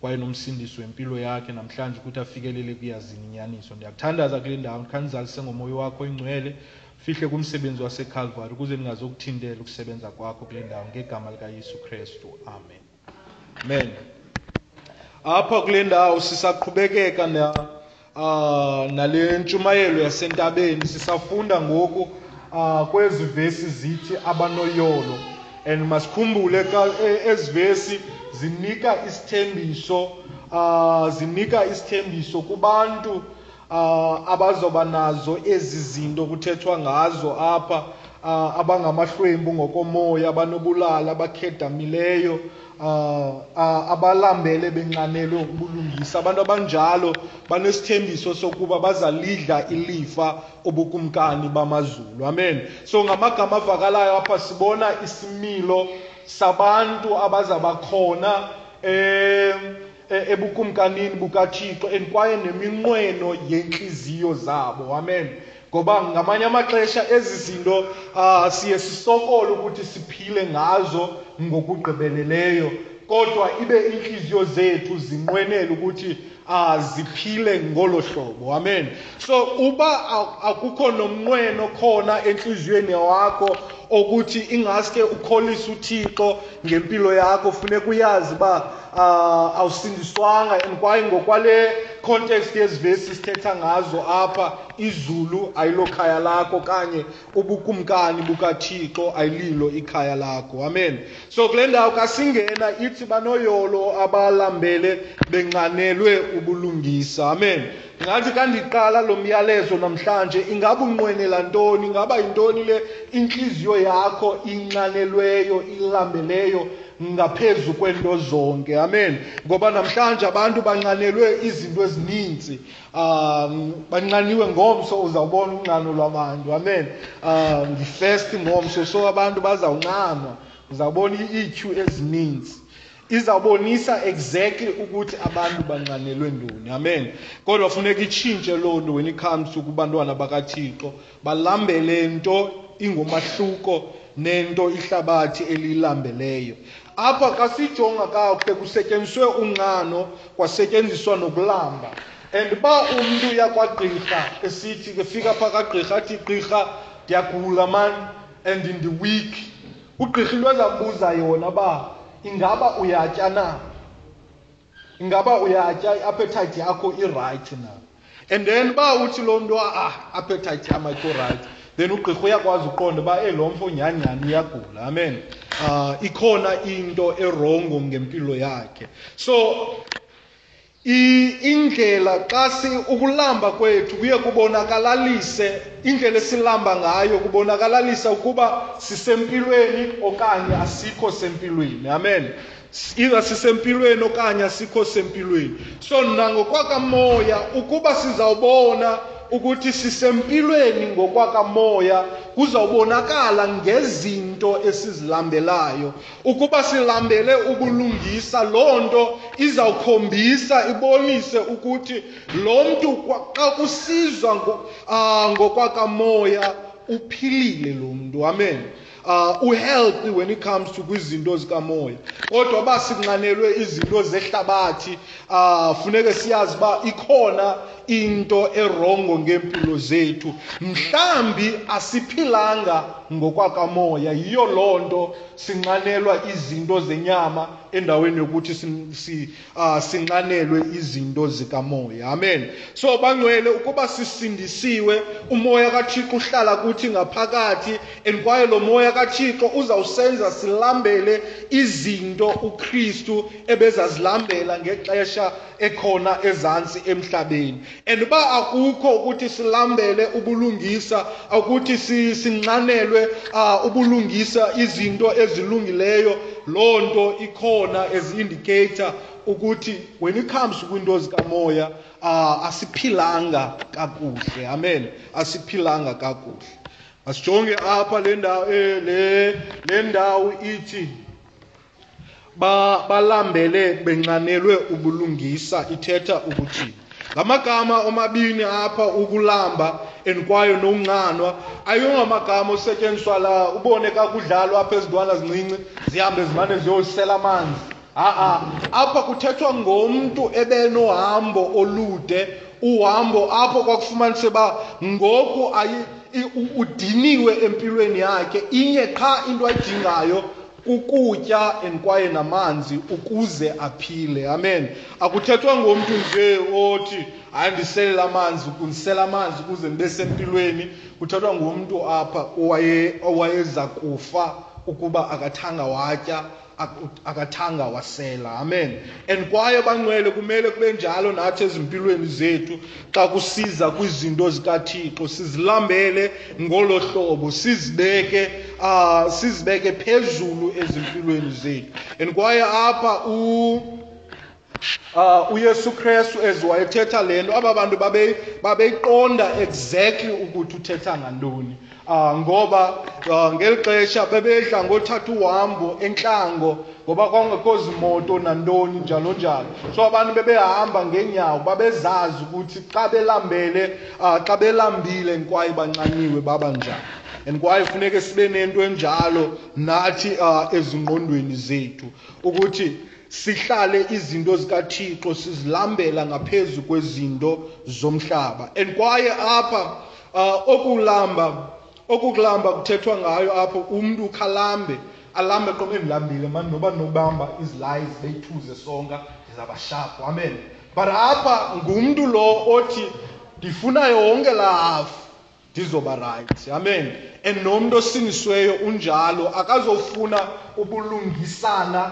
kwaye nomsindisi wempilo yakhe namhlanje ukuthi afikelele kuyazini inyaniso. Ndiyakuthandaza kule ndawo, ndikhandizalise ngomoya wakho oyingcwele, fihle kumsebenzi waseKalvari ukuze ndingazokuthintela ukusebenza kwakho kule ndawo ngegama likaYesu Kristu. Amen. Amen. Apha kule ndawo sisaqhubekeka na Uh, nale ntshumayelo yasentabeni sisafunda ngoku uh, kwezi vesi zithi abanoyolo and masikhumbule xa e, ezi vesi zinika isithembiso uh, zinika isithembiso kubantu uh, abazoba nazo ezi zinto kuthethwa ngazo apha uh, abangamahlwempu ngokomoya abanobulala abakhedamileyo uh, uh, abalambele benxanelwe ubulungisa abantu abanjalo banesithembiso sokuba bazalidla ilifa ubukumkani bamazulu amen so ngamagama avakalayo apha sibona isimilo sabantu abazabakhona um e, ebukumkanini bukathixo and kwaye neminqweno yentliziyo zabo amen ngoba ngamanye amaxesha ezi zinto uh, siye sisokole ukuthi siphile ngazo ngokugqibeleleyo kodwa ibe iintliziyo zethu zinqwenele ukuthi uh, ziphile ngolo hlobo amen so uba akukho nomnqweno khona entliziyweni yakho okuthi ingaske ukholise uthixo ngempilo yakho funeka uyazi uba uh, awusindiswanga and kwaye ngokwale context yezivesi sithetha ngazo apha izulu ayilokhaya lakho kanye ubukumkani bukathixo ayililo ikhaya lakho amen so kule ndawo kasingena ithi banoyolo abalambele benxanelwe ubulungisa amen Ngathi xa ndiqala lo myalezo namhlanje, ingaba unqwenela ntoni? Ingaba yintoni le intliziyo yakho inxanelweyo, ilambeleyo ngaphezu kwento zonke? Amen. Ngoba namhlanje abantu banxanelwe izinto ezininzi, um banxaniwe ngomso, uzawubona unxano lwabantu. Amen. Um ndifesti ngomso, so abantu bazawunxanwa, uzawubona iityhu ezininzi. izawubonisa exactly ukuthi abantu banxanelwe ntoni amen kodwa funeka itshintshe loo nto when it comes to kubantwana bakathixo balambele nto ingomahluko nento ihlabathi eliyilambeleyo apha xa sijonga kakuhle kusetyenziswe unxano kwasetyenziswa nokulamba and uba umntu uyakwagqirha esithi ke fika phaa kagqirha athi gqirha ndiyagula mani and ndiweak ugqirha into azakubuza yona uba ingaba uyatya na ingaba uyatya i-appetite yakho irayithi na and then uba uthi loo mntu ah appetite yam ayikho rayithi then ugqirha uyakwazi uqonda uba e lo mfo nyhanyhani uyagula amen um ikhona into erongo ngempilo yakhe so indlela xa si ukulamba kwethu kuye kubonakalalise indlela esilamba ngayo kubonakalalisa ukuba sisempilweni okanye asikho sempilweni amen either sisempilweni okanye asikho sempilweni so nangokwakamoya ukuba sizawubona ukuthi sisempilweni ngokwakamoya kuzawubonakala ngezinto esizilambelayo Ukuba silambele ubulungisa, loo nto izawukhombisa ibonise ukuthi lo mntu xa kusizwa ah, ngokwakamoya uphilile lo mntu. Amen. uh, uhealthy when it comes to kwizinto zikamoya kodwa uba sinxanelwe izinto zehlabathi Ah funeke siyazi ba ikhona into erongo ngempilo zethu. Mhlambi asiphilanga ngokwakamoya. Yiyo lonto sinxanelwa izinto zenyama endaweni yokuthi si ah, sinxanelwe izinto zikamoya. Amen. So bangcwele ukuba sisindisiwe umoya kaThixo uhlala kuthi ngaphakathi and kwaye lo moya kaThixo uzawusenza silambele izinto uKristu ebezazilambela ngexesha ekhona ezantsi emhlabeni and uba akukho ukuthi silambele ubulungisa akuthi sinxanelwe uh, ubulungisa izinto ezilungileyo loo nto ikhona as indicator ukuthi when it comes kwiinto zikamoya uh, asiphilanga kakuhle amen asiphilanga kakuhle masijonge apha le ndawo eh, le ndawo ithi ba balambele benxanelwe ubulungisa ithetha ukuthi ngamagama omabini apha ukulamba and kwayo nokuncanwa ayongamagama osetyenziswa la ubone kakudlalwa apha ezintwana zincinci zihambe zimane ziyosela amanzi ha-a apha kuthethwa ngomntu ebenohambo olude uhambo apho kwakufumanise uba ngoku udiniwe empilweni yakhe inye qha into ayidingayo ukutya and kwaye namanzi ukuze aphile amen akuthethwa ngomntu nje othi hayi ndiselela amanzi ndisela amanzi ukuze ndibe sempilweni kuthethwa ngomntu apha owaye owayeza kufa ukuba akathanga watya akathanga wasela amen and kwaye banqwele kumele kube njalo nathi ezimpilweni zethu xa kusiza kwizinto zikaThixo sizilambele ngolo hlobo sizibeke uh, sizibeke phezulu ezimpilweni zethu and kwaye apha u uh, uyesu kristu as wayethetha le nto aba bantu babeyiqonda exactly ukuthi uthetha ngantoni Ah, ngoba ah, ngeli xesha bebedla ngothatha uhambo entlango ngoba kwangekho zimoto nantoni njalo njalo so abantu bebehamba ngeenyawo babezazi ukuthi xa belambele ah, xa belambile nkwaye banxanyiwe baba njani and kwaye funeke sibe nento enjalo nathi ezingqondweni zethu ukuthi sihlale izinto zikathixo sizilambela ngaphezu kwezinto zomhlaba and kwaye apha uh, okulamba okukulamba kuthethwa ngayo apho umntu ukhalambe alambe qoba endilambile mani noba nobamba izilayi zibe yi-two zesonka ndizabashapu amen but apha ngumntu lo othi ndifuna yonke laa hafu ndizoba rayithi amen and nomntu osinisweyo unjalo akazofuna ubulungisana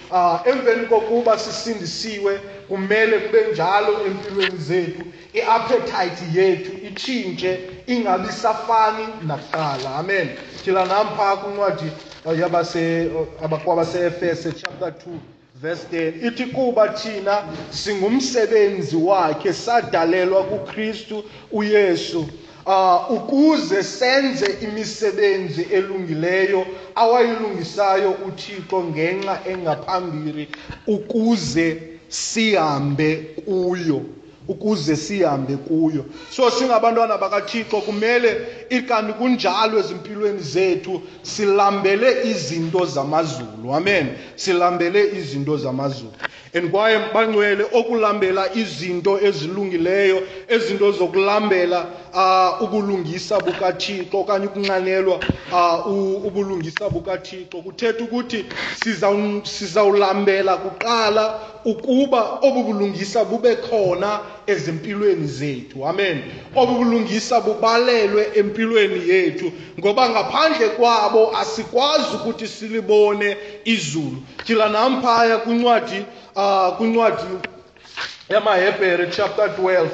Uh, emveni kokuba sisindisiwe kumele kube njalo empilweni zethu iappetite yethu itshintshe ingabi safani nakuqala amen thila nam phaa kwincwadi uh, yabakwabaseefese uh, chapter 2 verse 10 ithi kuba thina singumsebenzi wakhe sadalelwa kukristu uyesu Uh, ukuze senze imisebenzi elungileyo awayilungisayo uThixo ngenxa engaphambili ukuze sihambe kuyo ukuze sihambe kuyo so singabantwana bakathixo kumele ikanti kunjalo ezimpilweni zethu silambele izinto zamazulu amen silambele izinto zamazulu and kwaye bangcwele okulambela izinto ezilungileyo ezinto zokulambela uh, ubulungisa bukathixo okanye ukunxanelwa uh, ubulungisa bukathixo kuthetha ukuthi sizawulambela kuqala ukuba obu bulungisa bube khona ezimpilweni zethu amen obu bulungisa bubalelwe empilweni yethu ngoba ngaphandle kwabo asikwazi ukuthi silibone izulu tyhila nam phaya kwincwadi um kwincwadi yamahebhere chapter 12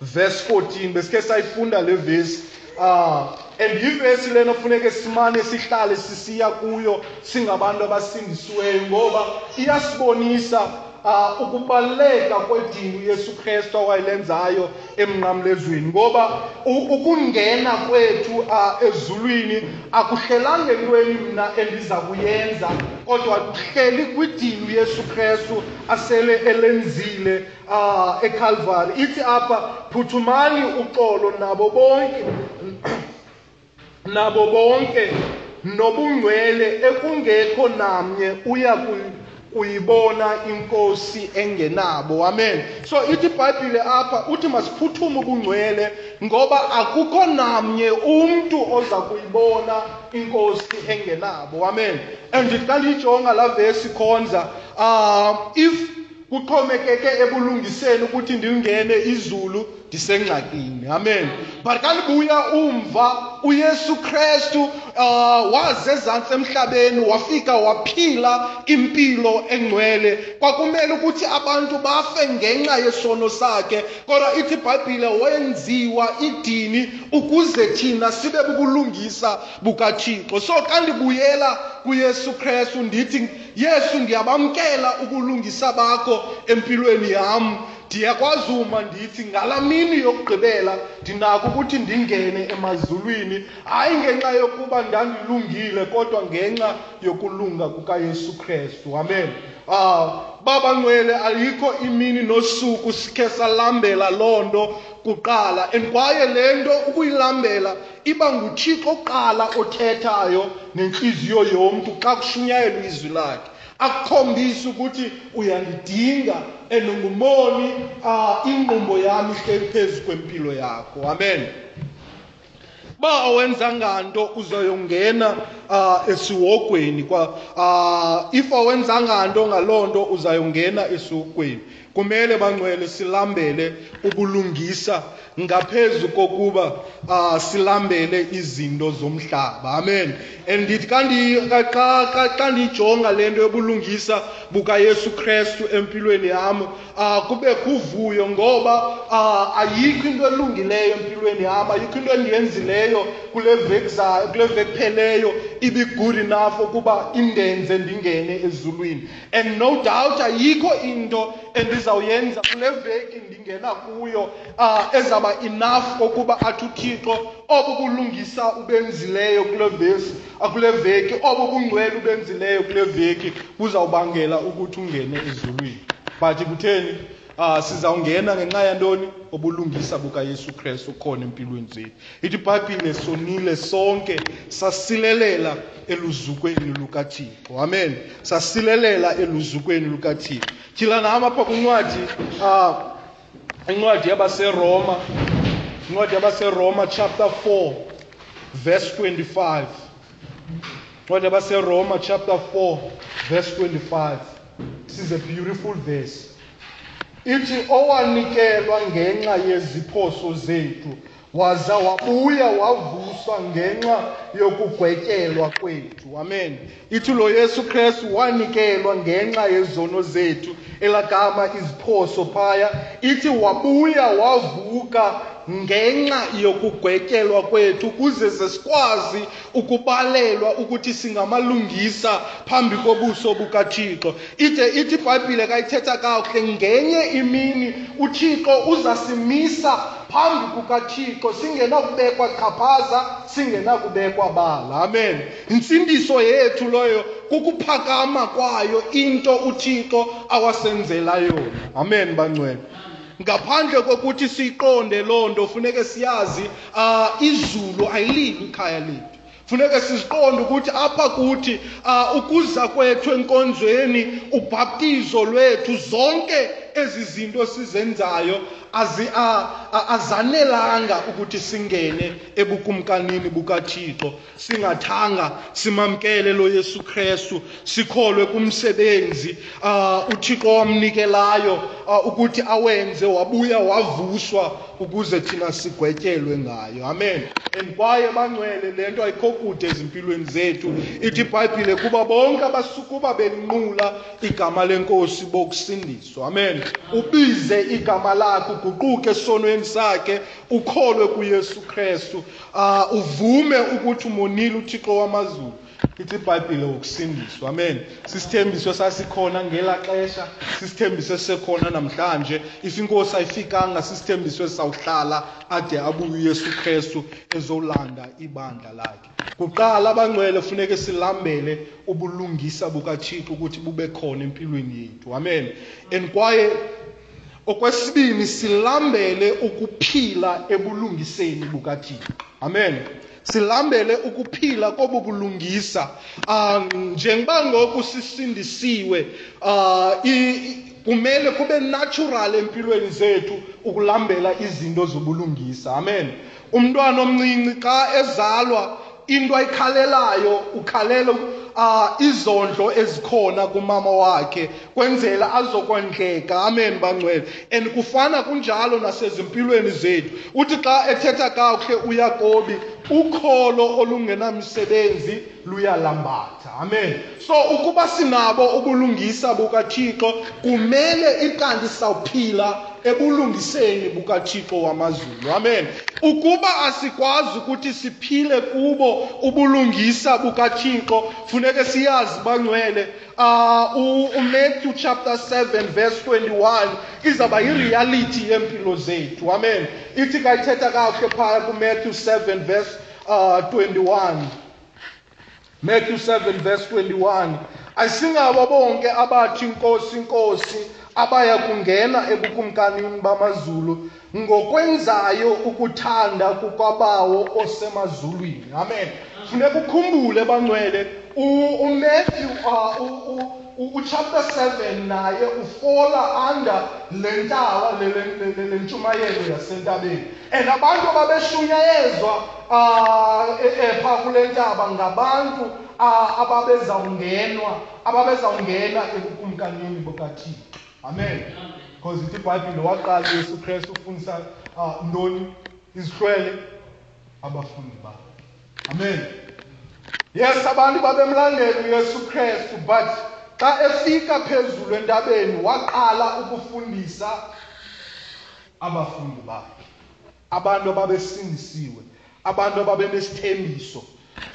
verse 14 besikhe sayifunda le vesi um ah, and yivesi lena funeke simane sihlale sisiya kuyo singabantu abasindisiweyo ngoba iyasibonisa uh, ukubaluleka kwedini uyesu kristu awayelenzayo emnqamlezweni ngoba ukungena kwethu ezulwini akuhlelanga entweni mna endiza kuyenza kodwa kuhleli kwidini uyesu krestu asele elenzile um ekhalvari ithi apha phuthumani uxolo nabo bonke nabo bonke nobungcwele ekungekho namnye uya kuyibona inkosi engenabo amen so ithi ibhayibhile apha uthi masiphuthume ubungcwele ngoba akukho namnye umntu oza kuyibona inkosi engenabo amen and xa ndiyijonga laa vesi khonza um if kuxhomekeke ebulungiseni ukuthi ndilingene izulu ndisengxakini amen but xa ndibuya umva uyesu kristu um uh, waze ezantsi emhlabeni wafika waphila impilo engcwele kwakumele ukuthi abantu bafe ngenxa yesono sakhe kodwa ithi ibhayibhile wenziwa idini ukuze thina sibe bubulungisa bukathixo so xa ndibuyela kuyesu kristu ndithi yesu ndiyabamkela ubulungisa bakho empilweni yam Ndiya kwazuma ndithi ngala mini yokugqibela ndinako ukuthi ndingene emazulwini, hayi ngenxa yokuba ndandilungile, kodwa ngenxa yokulunga kukaYesu Kristu. Amen. Ah, Baba Ngcwele, alikho imini nosuku sikhe salambela loo nto kuqala and kwaye le nto ukuyilambela iba nguthixo kuqala othethayo nentliziyo yomntu xa kushunyayelwa izwi lakhe akukhombisa ukuthi uyandidinga and ngumoni uh, inqumbo yami ihleli phezu kwempilo yakho amen ba awenzanga nto uzayongena uh, esiwogweni kwa uh, if awenzanga nto ngaloo nto uzayongena esiwogweni kumele bangcwele silambele ubulungisa ngaphezu kokuba uh, silambele izinto zomhlaba amen and ndithi xa ndiyijonga le nto yobulungisa bukayesu krestu empilweni yam uh, kube kuvuyo ngoba uh, ayikho into elungileyo empilweni yam ayikho into endiyenzileyo kule veki pheleyo ibe good enough ukuba indenze ndingene ezulwini and no doubt ayikho into endizawuyenza kule veki ndingena kuyo um ezawuba enough kokuba athi uthixo obu kulungisa ubenzileyo kule vesi ah, kule veki obu kungcwele ubenzileyo kule veki buzawubangela ukuthi ungene ezulwini but kutheni um sizawungena ngenxa yantoni obulungisa bukayesu krestu ukhona empilweni zethu ithi ibhayibhile sonile sonke sasilelela eluzukweni lukathixo amen sasilelela eluzukweni lukathixo tyhila nam apha kwincwadi um incwadi yabaseroma incwadi yabaseroma chapter 4 verse 25 incwadi yabaseroma chapter 4 verse 25 this is a beautiful verse ithi owanikelwa ngenxa yeziphoso zethu waza wabuya wavuswa ngenxa yokugwetyelwa kwethu amen ithi lo yesu kristu wanikelwa ngenxa yezono zethu elagama iziphoso phaya ithi wabuya wavuka ngenxa yokugwetyelwa kwethu ukuze zesikwazi ukubalelwa ukuthi singamalungisa phambi kobuso bukaThixo ide ithi ibhayibhile kayithetha kakuhle ngenye imini uThixo uzasimisa phambi kukaThixo singenakubekwa qhaphaza singenakubekwa bala amen insindiso yethu loyo kukuphakama kwayo into uThixo awasenzela yona amen bangcwele ngaphandle kokuthi siyiqonde loo nto funeke siyazi um izulu ayiliphi ikhaya liphi funeke siziqonde ukuthi apha kuthi uh, ukuza kwethu enkonzweni ubhaptizo lwethu zonke ezi zinto sizenzayo azi, uh, azanelanga ukuthi singene ebukumkanini bukathixo singathanga simamkele lo Yesu Kristu sikholwe kumsebenzi uh, uThixo wamnikelayo uh, ukuthi awenze wabuya wavuswa ukuze thina sigwetyelwe ngayo amen and kwaye bangcwele le nto ayikho kude ezimpilweni zethu ithi ibhayibhile kuba bonke abasukuba benqula igama lenkosi bokusindiswa amen ubize igama lakhe uguquke esonweni sakhe ukholwe kuyesu kristu Uh, uvume ukuthi umonile uthixo wamazulu ithi ibhayibhile wokusindiswa amen sisithembiso sasikhona ngela xesha sisithembiso esisekhona namhlanje if inkosi ayifikanga sisithembiso esizawuhlala ade abuye uyesu kristu ezolanda ibandla lakhe kuqala abangcwele funeke silambele ubulungisa bukathixo ukuthi bube khona empilweni yethu amen and kwaye Okwesibini silambele ukuphila ebulungiseni bukaThixo. Amen. Silambele ukuphila kobu bulungisa ah, njengoba ngoku sisindisiwe ah, kumele kube natural empilweni zethu ukulambela izinto zobulungisa amen umntwana omncinci xa ezalwa into ayikhalelayo ukhalela uh, izondlo ezikhona kumama wakhe kwenzela azokondleka amen bangcwele and kufana kunjalo nasezimpilweni zethu uthi xa ethetha kakuhle uyakobi ukholo olungenamisebenzi luyalambatha amen so ukuba sinabo ubulungisa bukathixo kumele ikanti sawuphila ebulungiseni bukathixo wamazulu amen ukuba asikwazi ukuthi siphile kubo ubulungisa bukathixo funeke siyazi bangcwele uh, umatthew chapter 7 verse 21 izawuba yireality yeempilo zethu amen ithi kayithetha kakuhle phaya kumatthew 7 verse uh, 21 Matthew 7 verse 21 asingaba bonke abathi inkosi inkosi abaya kungena ebukumkanini bamazulu ngokwenzayo ukuthanda kukwabawo osemazulwini amen funeka ukhumbule bangcwele umatthew uh, uchapter 7 naye ufola under le ntaba le ntshumayelo yasentabeni and abantu ababeshunyayezwa um epha kule ntaba ngabantu uh, ababezawungenwa ababezawungena ekukumkanini bukathixo amen because ithi ibhayibhile waqala uyesu krestu ufundisa uh, ntoni izihlwele abafundi bakhe amen yes abantu babemlandela uyesu kristu but xa efika phezulu entabeni waqala ukufundisa abafundi bakhe abantu ababesindisiwe abantu ababenesithembiso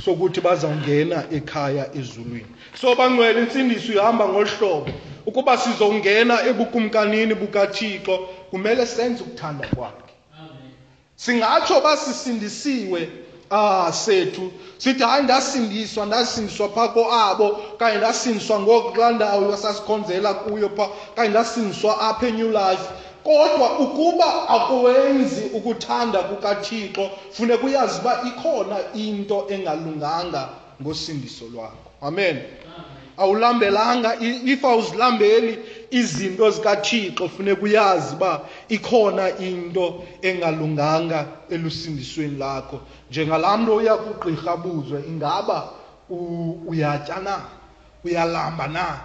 sokuthi bazawungena ekhaya ezulwini so bangcwele intsindiso ihamba ngolu hlobo ukuba sizongena ebukumkanini bukathixo kumele senze ukuthanda kwakhe Singatsho uba sisindisiwe ah sethu sithi hayi ndasindiswa ndasindiswa phaa koabo okanye ndasindiswa ngoku kulaa ndawo sasikhonzela kuyo phaa okanye ndasindiswa apha enew life kodwa ukuba akuwenzi ukuthanda kukathixo funeka uyazi uba ikhona into engalunganga ngosindiso lwakho amen awulambelanga if awuzilambeli izinto zikathixo funeka uyazi uba ikhona into engalunganga elusindisweni lakho njengalaa mntu oya kugqirha abuzwe ingaba uyatya na uyalamba na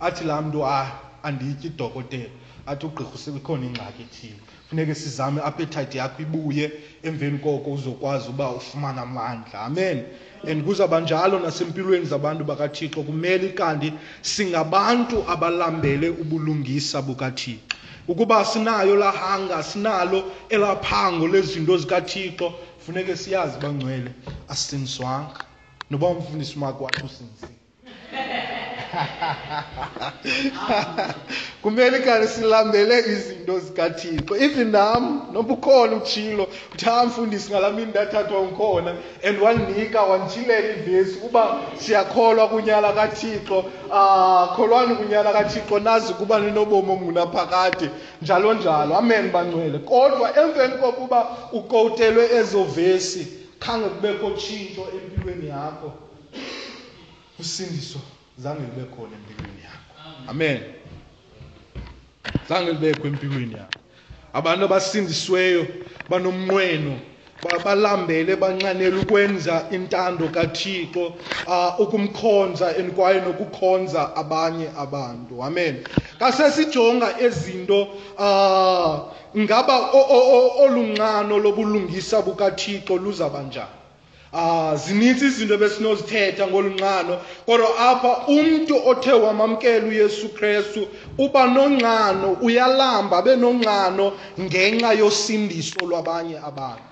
athi laa mntu hayi andiyityi dokotela athi ugqirha usekhona ingxaki ethile Funeke sizame appetite yakho ibuye emveni koko uzokwazi uba ufumane amandla. Amen. And kuzaba njalo nasempilweni zabantu bakaThixo kumele kanti singabantu abalambele ubulungisa bukaThixo. Ukuba sinayo la hanga, sinalo elaphango lezinto zikaThixo, funeke siyazi bangcwele asinswanga. Noba umfundisi umakwathi usinsile. kumele kani silambele izinto zikathixo even nam noba ukhona utshilo kuthiwa amfundisi ngala mini ndathathwa ngikhona and wandinika wanditshilela ivesi ukuba siyakholwa kunyala kathixo um kholwani kunyala kathixo nazi ukuba ninobomi ongunaphakade njalo njalo amen bangcwele kodwa emveni kokuba ukowutelwe ezo vesi khange kubekho tshintsho empilweni yakho usindiso zange libe khona empilweni yakho amen zange libekho empilweni yakho abantu abasindisweyo banomnqweno balambele banxanele ukwenza intando kaThixo uh, ukumkhonza and kwaye nokukhonza abanye abantu amen kasesijonga ezinto uh, ngaba olunxano lobulungisa bukaThixo luzaba njani Ah zininzi izinto besinozithetha ngolunxano kodwa apha umuntu othe wamamkela uYesu Kristu uba nonxano uyalamba benonxano ngenxa yosindiso lwabanye abantu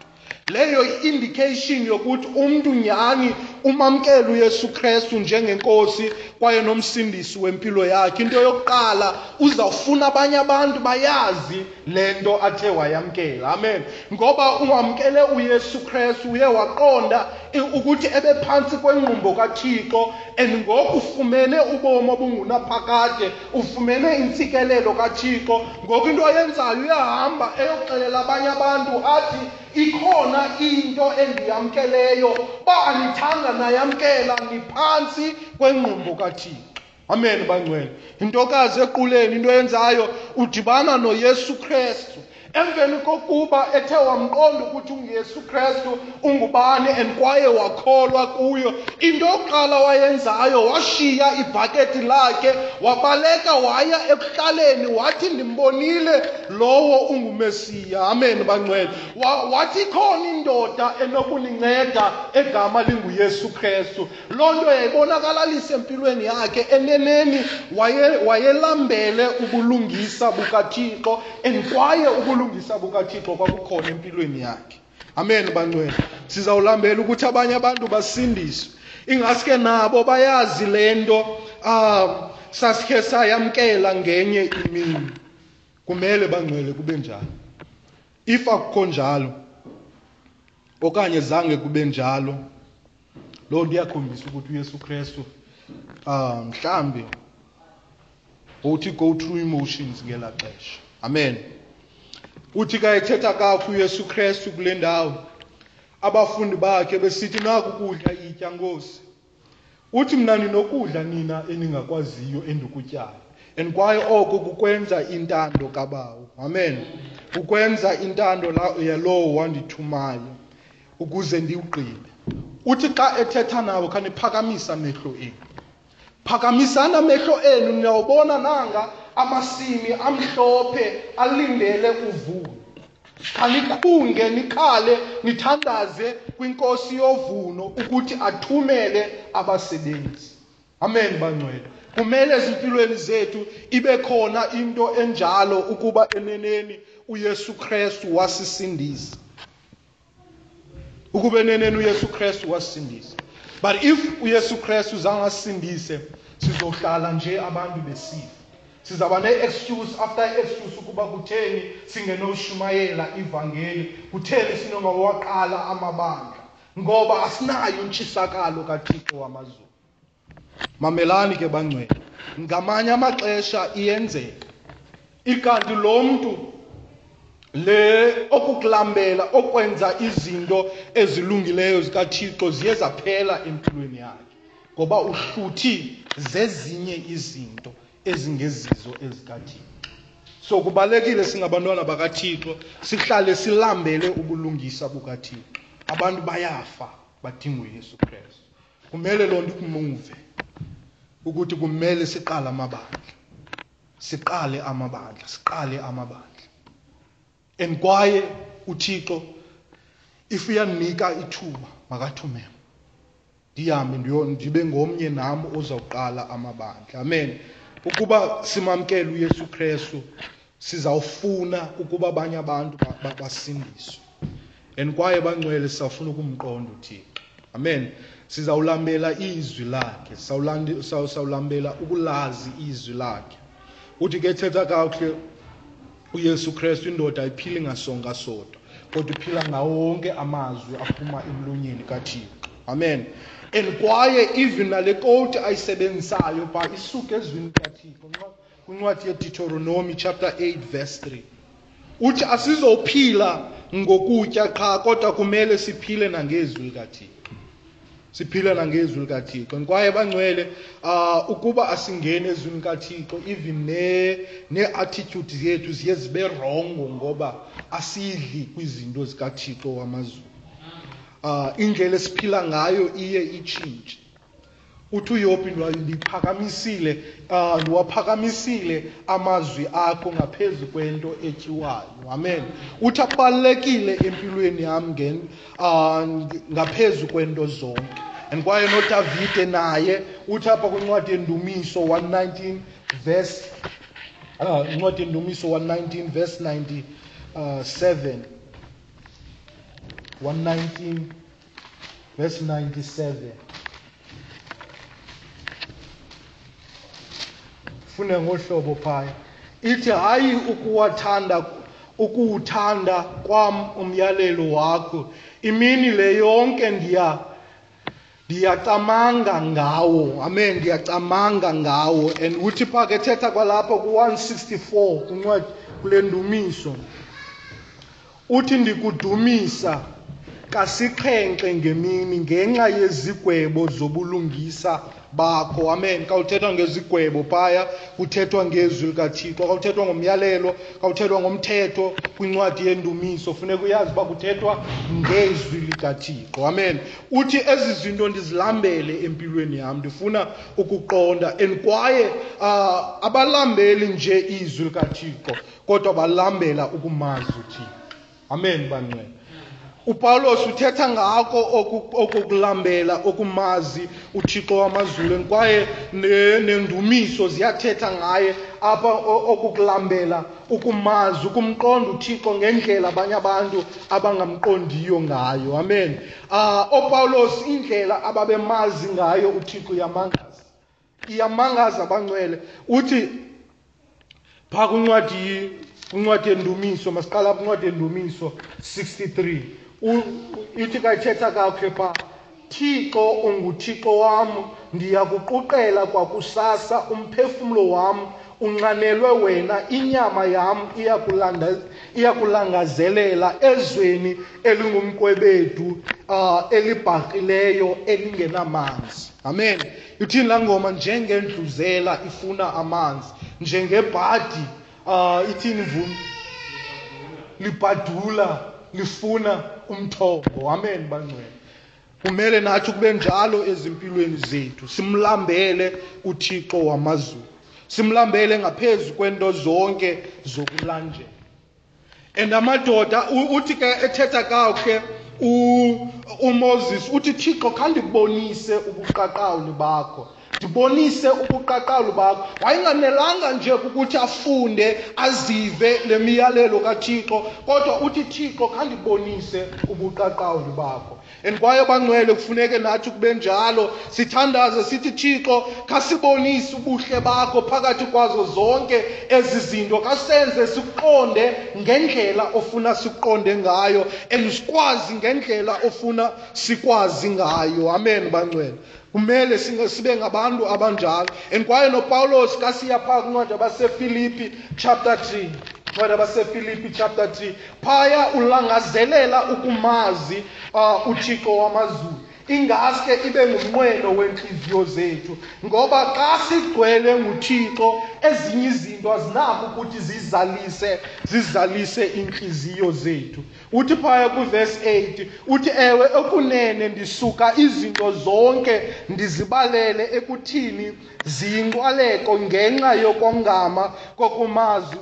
leyo yi-indication yokuthi umntu nyhani umamkele uyesu krestu njengenkosi kwaye nomsindisi wempilo yakhe into yokuqala uzawufuna abanye abantu bayazi le nto athe wayamkela amen ngoba ungamkele uyesu krestu uye waqonda ukuthi ebephantsi kwengqumbo kathixo and ngoku ufumene ubomi obungunaphakade ufumene intsikelelo kathixo ngoku into ayenzayo uyahamba eyoxelela abanye abantu athi ikhona into endiyamkeleyo uba anithanga nayamkela niphantsi kwengqumbo kathixo amen bangcwele intokazi equleni into yenzayo udibana noyesu kristu emveni kokuba ethe wamqonda ukuthi unguyesu kristu ungubani and kwaye wakholwa kuyo into yokuqala wayenzayo washiya ibhakethi lakhe wabaleka waya ekuhlaleni wathi ndimbonile lowo ungumesiya amen bangcwele wathi khona indoda enokuninceda egama linguyesu kristu loo nto yayibonakalalisa empilweni yakhe eneneni waye wayelambele ubulungisa bukathixo and kwaye ubulungisa bukathixo kwakukhona empilweni yakhe amen bangcwele sizawulambela ukuthi abanye abantu basindiswe ingaske nabo bayazi le nto um sasikhe sayamkela ngenye imini kumele bangcwele kube njalo if akukho njalo okanye zange kube njalo loo nto iyakhombisa ukuthi uyesu krestu um mhlawumbi wawuthi go through emotions ngela xesha amen uthi ka ethetha kakho uyesu krestu kule ndawo abafundi bakhe besithi naku kudla itya nkosi uthi mna ninokudla nina eningakwaziyo endikutyayo and kwaye oko kukwenza intando kabawo amen kukwenza intando yalowo wandithumayo ukuze ndiwugqibe uthi xa ethetha nawo khaniphakamisa amehlo enu phakamisani amehlo enu niyawubona nanga amasimi amhlophe alindele uvuno khanikhunge nikhale nithandaze kwinkosi yovuno ukuthi athumele abasebenzi amen bangcwele kumele ezimpilweni zethu ibe khona into enjalo ukuba eneneni uyesu krestu wasisindisa ukuba eneneni uyesu krestu wasindisa but if uyesu krestu zange asindise sizohlala nje abantu besifa sizaba ne-excuse after i-excuse ukuba kutheni singenoshumayela ivangeli kutheni sinongawaqala amabandla ngoba asinayo intshisakalo kathixo wamazulu mamelani ke bangcwele ngamanye amaxesha iyenzeka ikanti lo mntu le okukulambela okwenza izinto ezilungileyo zikathixo ziye zaphela empilweni yakhe ngoba uhluthi zezinye izinto ezingezizo ezikathixo so kubalekile singabantwana bakathixo sihlale silambele ubulungisa bukathixo abantu bayafa badinga uyesu krestu kumele loo nto ikumuve ukuthi kumele siqale amabandla siqale amabandla siqale amabandla and kwaye uthixo if uyandinika ithuba makathumele ndihambe ndibe ngomnye nam ozawuqala amabandla amen ukuba simamkele uyesu krestu sizawufuna ukuba abanye abantu basindiswe and kwaye bangcwele sizawufuna ukumqonda uthixo amen sizawulambela izwi lakhe sawulambela ukulazi izwi lakhe uthi ke thetha kakuhle uyesu kristu indoda ayiphili ngasonga sodwa kodwa iphila ngawo wonke amazwi aphuma emlonyeni kathixo amen and kwaye even nale koti ayisebenzisayo uba isuke ezwini kathixo kwincwadi yeditoronomi chapter 8 verse 3 uthi asizophila ngokutya qha kodwa kumele siphile nangezwi likathixo siphila nangezwi likathixo kwaye bangcwele um ukuba asingeni ezwini likathixo even nee-attitude ne zethu ziye zibe rongo ngoba asidli kwizinto zikathixo wamazulu um indlela esiphila ngayo iye itshintshe uthi uyopi ndiphakamisile uh, ndiwaphakamisile amazwi akho ngaphezu kwento etyiwayo amen uthi akubalulekile empilweni yam ngen uh, ngaphezu kwento zonke and kwaye nodavide naye uthi apha kwincwadi yendumiso 119 verse uh, incwadi yendumiso 119 verse 97 119 Verse 97. Fune ngohlobo phaya. Ithi hayi ukuwathanda ukuwuthanda kwam umyalelo wakho imini le yonke ndiya ndiyacamanga ngawo amen ndiyacamanga ngawo and uthi pha ke thetha kwalapho ku-164 kuncwadi kule ndumiso Uthi ndikudumisa kasixhenxe ngemini ngenxa yezigwebo zobulungisa bakho amen kawuthethwa ngezigwebo phaya kuthethwa ngezwi likathixo kawuthethwa ngomyalelo kawuthethwa ngomthetho kwincwadi yendumiso funeka uyazi uba kuthethwa ngezwi likathixo amen uthi ezi zinto ndizilambele empilweni yam ndifuna ukuqonda and kwaye uh, abalambeli nje izwi likathixo kodwa balambela ukumazi uthixo amen banqwela upawulos uthetha ngako okokulambela okumazi uthixo wamazulwini kwaye nendumiso ziyathetha ngaye apha okokulambela ukumazi ukumqonda uthixo ngendlela abanye abantu abangamqondiyo ngayo amen um ah, opawulos indlela ababemazi ngayo uthixo yamangazi iyamangaza abangcwele uthi phaa kwincwadi kwincwadi yendumiso masiqala kwincwadi yendumiso 63 ithi kayithetha kakhe phaa thixo unguthixo wam ndiyakuquqela kwakusasa umphefumlo wam unxanelwe wena inyama yam iyakulangazelela ezweni elingumkwebedu um elibhaqileyo elingenamanzi amen ithini laa ngoma njengendluzela ifuna amanzi njengebhadi um ithini mvumi libhadula lifuna umthombo amen bangcwele kumele nathi kube njalo ezimpilweni zethu simlambele uthixo wamazulu simlambele ngaphezu kwento zonke zokulandela and amadoda uthi ke ethetha kakuhle umoses uthi thixo khandibonise ubuqaqawuli bakho ndibonise ubuqaqawuli bakho wayenganelanga nje ukuthi afunde azive le miyalelo kathixo kodwa uthi thixo khandibonise ubuqaqawuli bakho and kwaye bangcwele kufuneke nathi kubenjalo sithandaze sithi thixo khasibonise ubuhle bakho phakathi kwazo zonke ezi zinto kasenze siqonde ngendlela ofuna siqonde ngayo and sikwazi ngendlela ofuna sikwazi ngayo amen bangcwele kumele sibe ngabantu abanjalo and kwaye nopawulos xa siya phaa kwincwadi abasefilipi chapter 3 incwadi abasefilipi chapter 3 phaya ulangazelela ukumazi uh, uthixo wamazulu ingaske ibe ngumnqweno wentliziyo zethu ngoba xa sigcwele nguthixo ezinye izinto azinako ukuthi zizalise zizalise iintliziyo zethu uthi phaya kwivesi 8 uthi ewe okunene ndisuka izinto zonke ndizibalele ekuthini ziyinqwaleko ngenxa yokongama kokumazi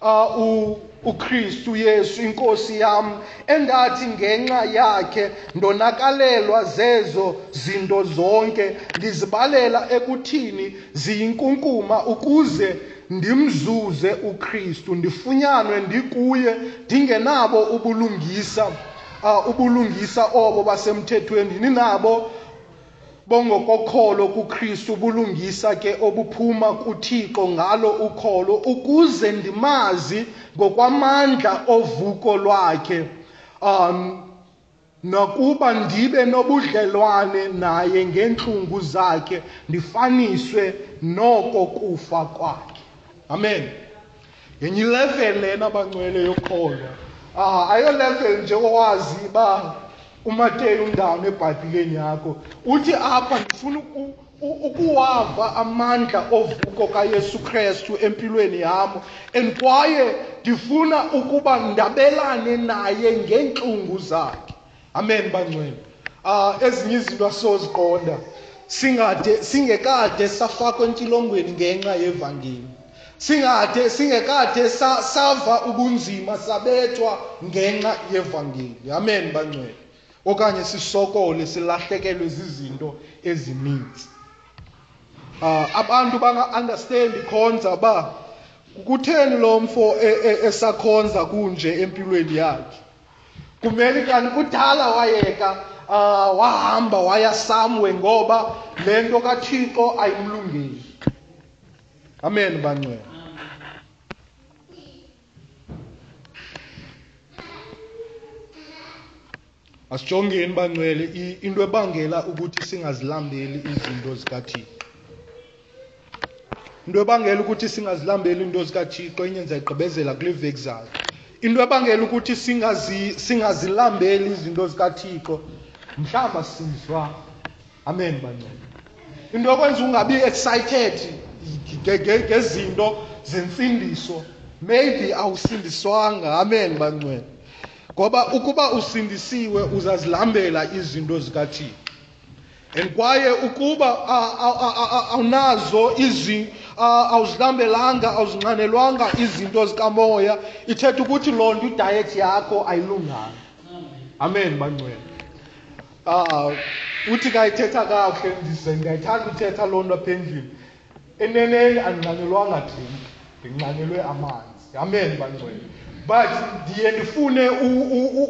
uh, ukristu yesu inkosi yam endathi ngenxa yakhe ndonakalelwa zezo zinto zonke ndizibalela ekuthini ziyinkunkuma ukuze ndimzuze uKristu ndifunyanwe ndikuye ndingenabo ubulungisa uh, ubulungisa obo basemthethweni ninabo bongokokholo kuKristu ubulungisa ke obuphuma kuThixo ngalo ukholo ukuze ndimazi ngokwamandla ovuko lwakhe um Nokuba ndibe nobudlelwane naye ngeentlungu zakhe, ndifaniswe noko kufa kwakhe. Amen. Yenye ilevel lena bangcwele yokholo. Ah, ayo level nje owazi uba uMateyu undawoni eBhayibhileni yakho. Uthi apha ndifuna ukuwava amandla ovuko kaYesu Kristu empilweni yam and kwaye ndifuna ukuba ndabelane naye ngeentlungu zakhe amen bangcwele uh, ezinye izinto asoziqonda singade singekade safakwa entilongweni ngenxa yevangeli singade singekade sa, sava ubunzima sabethwa ngenxa yevangeli amen bangcwele okanye sisokole silahlekelwe zizinto ezininzi uh, abantu banga-understandi khonza uba kutheni lo mfo e, e, esakhonza kunje empilweni yakhe kumele kanti kudala wayeka uh, wahamba waya samwe ngoba le nto kathixo ayimlungeli amen bancwela asijongeni bangcwele into ebangela ukuthi singazilambeli izinto zikathixo into ebangela ukuthi singazilambeli into zikathixo enye ndizayigqibezela kule veki zayo into ebangela ukuthi singazilambeli izinto zikathixo mhlawumbi asizwa amen bancane into okwenza ungabi excited ngezinto zensindiso maybe awusindiswanga amen bancwele ngoba ukuba usindisiwe uzazilambela izinto zikathixo and kwaye ukuba awunazo awuzilambelanga awuzinxanelwanga izinto zikamoya ithetha ukuthi loo nto idayethi yakho ayilunganga amen bancwele Ah, uthi kayithetha kakuhle ndize ndiyayithanda uthetha loo nto apha endlini eneneni andinxanyelwanga thina ndinxanyelwe amanzi amen bangcwele but ndiye ndifune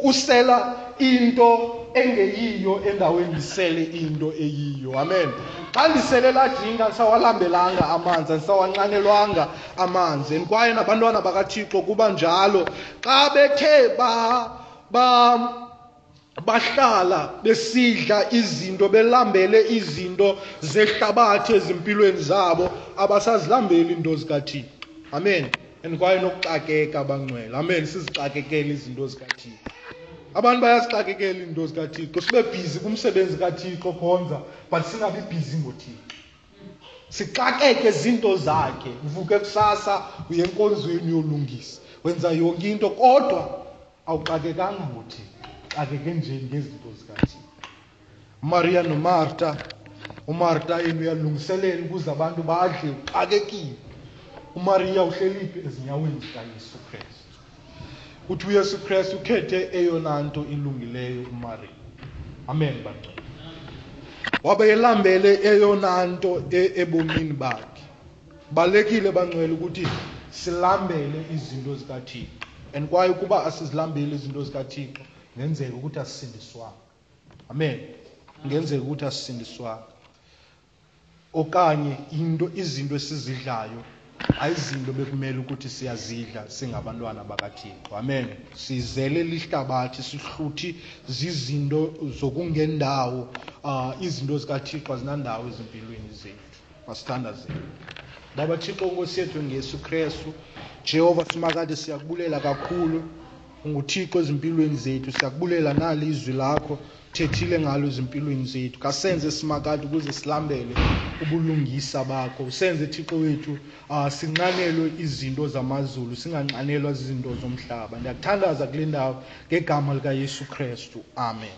usela into engeyiyo endaweni ndisele into eyiyo amen xa ndisele lajinga ndisawalambelanga amanzi andisawanxanelwanga amanzi and kwaye nabantwana bakathixo kuba njalo xa bethe ba ba bahlala besidla izinto belambele izinto zehlabathi ezimpilweni zabo abasazilambeli into zikathixo amen and kwaye nokuxakeka abangcwele amen sizixakekele izinto zikathixo abantu bayazixakekela iinto zikathixo sibe bhizi kumsebenzi kathixo khonza but singabi bhizi ngothixo sixakeke zinto zakhe uvuke kusasa uye enkonzweni yolungisa wenza yonke into kodwa awuxakekanga ngothixo xakeke nje ngezinto zikathixo umariya nomarta umarta yena uyalungiselela ukuze abantu badle uxakekile umariya uhleliphi ezinyaweni zikayesu kristu uthi uyesu kristu ukhethe eyona nto ilungileyo umariya amen bangcwele wabe elambele eyona nto e-, ebomini bakhe balekile bangcwele ukuthi silambele izinto zikathixo and kwaye ukuba asizilambeli izinto zikathixo ngenzeka ukuthi asisindiswanga amen ngenzeka ukuthi asisindiswanga okanye into izinto esizidlayo ayizinto bekumele ukuthi siyazidla singabantwana bakathixo amen sizele lihlabathi sihluthi zizinto zokungendawo um izinto zikathixo azinandawo ezimpilweni zethu masithandazele baba thixo nkosi yethu ngesu kristu jehova simakade siyakubulela kakhulu unguthixo ezimpilweni zethu siyakubulela nali izwi lakho thethile ngalo ezimpilweni zethu kasenze simakade ukuze silambele ubulungisa bakho usenze thixo wethu um sinxanelwe izinto zamazulu singanxanelwa zizinto zomhlaba ndiyakuthandaza kule ndawo ngegama likayesu kristu amen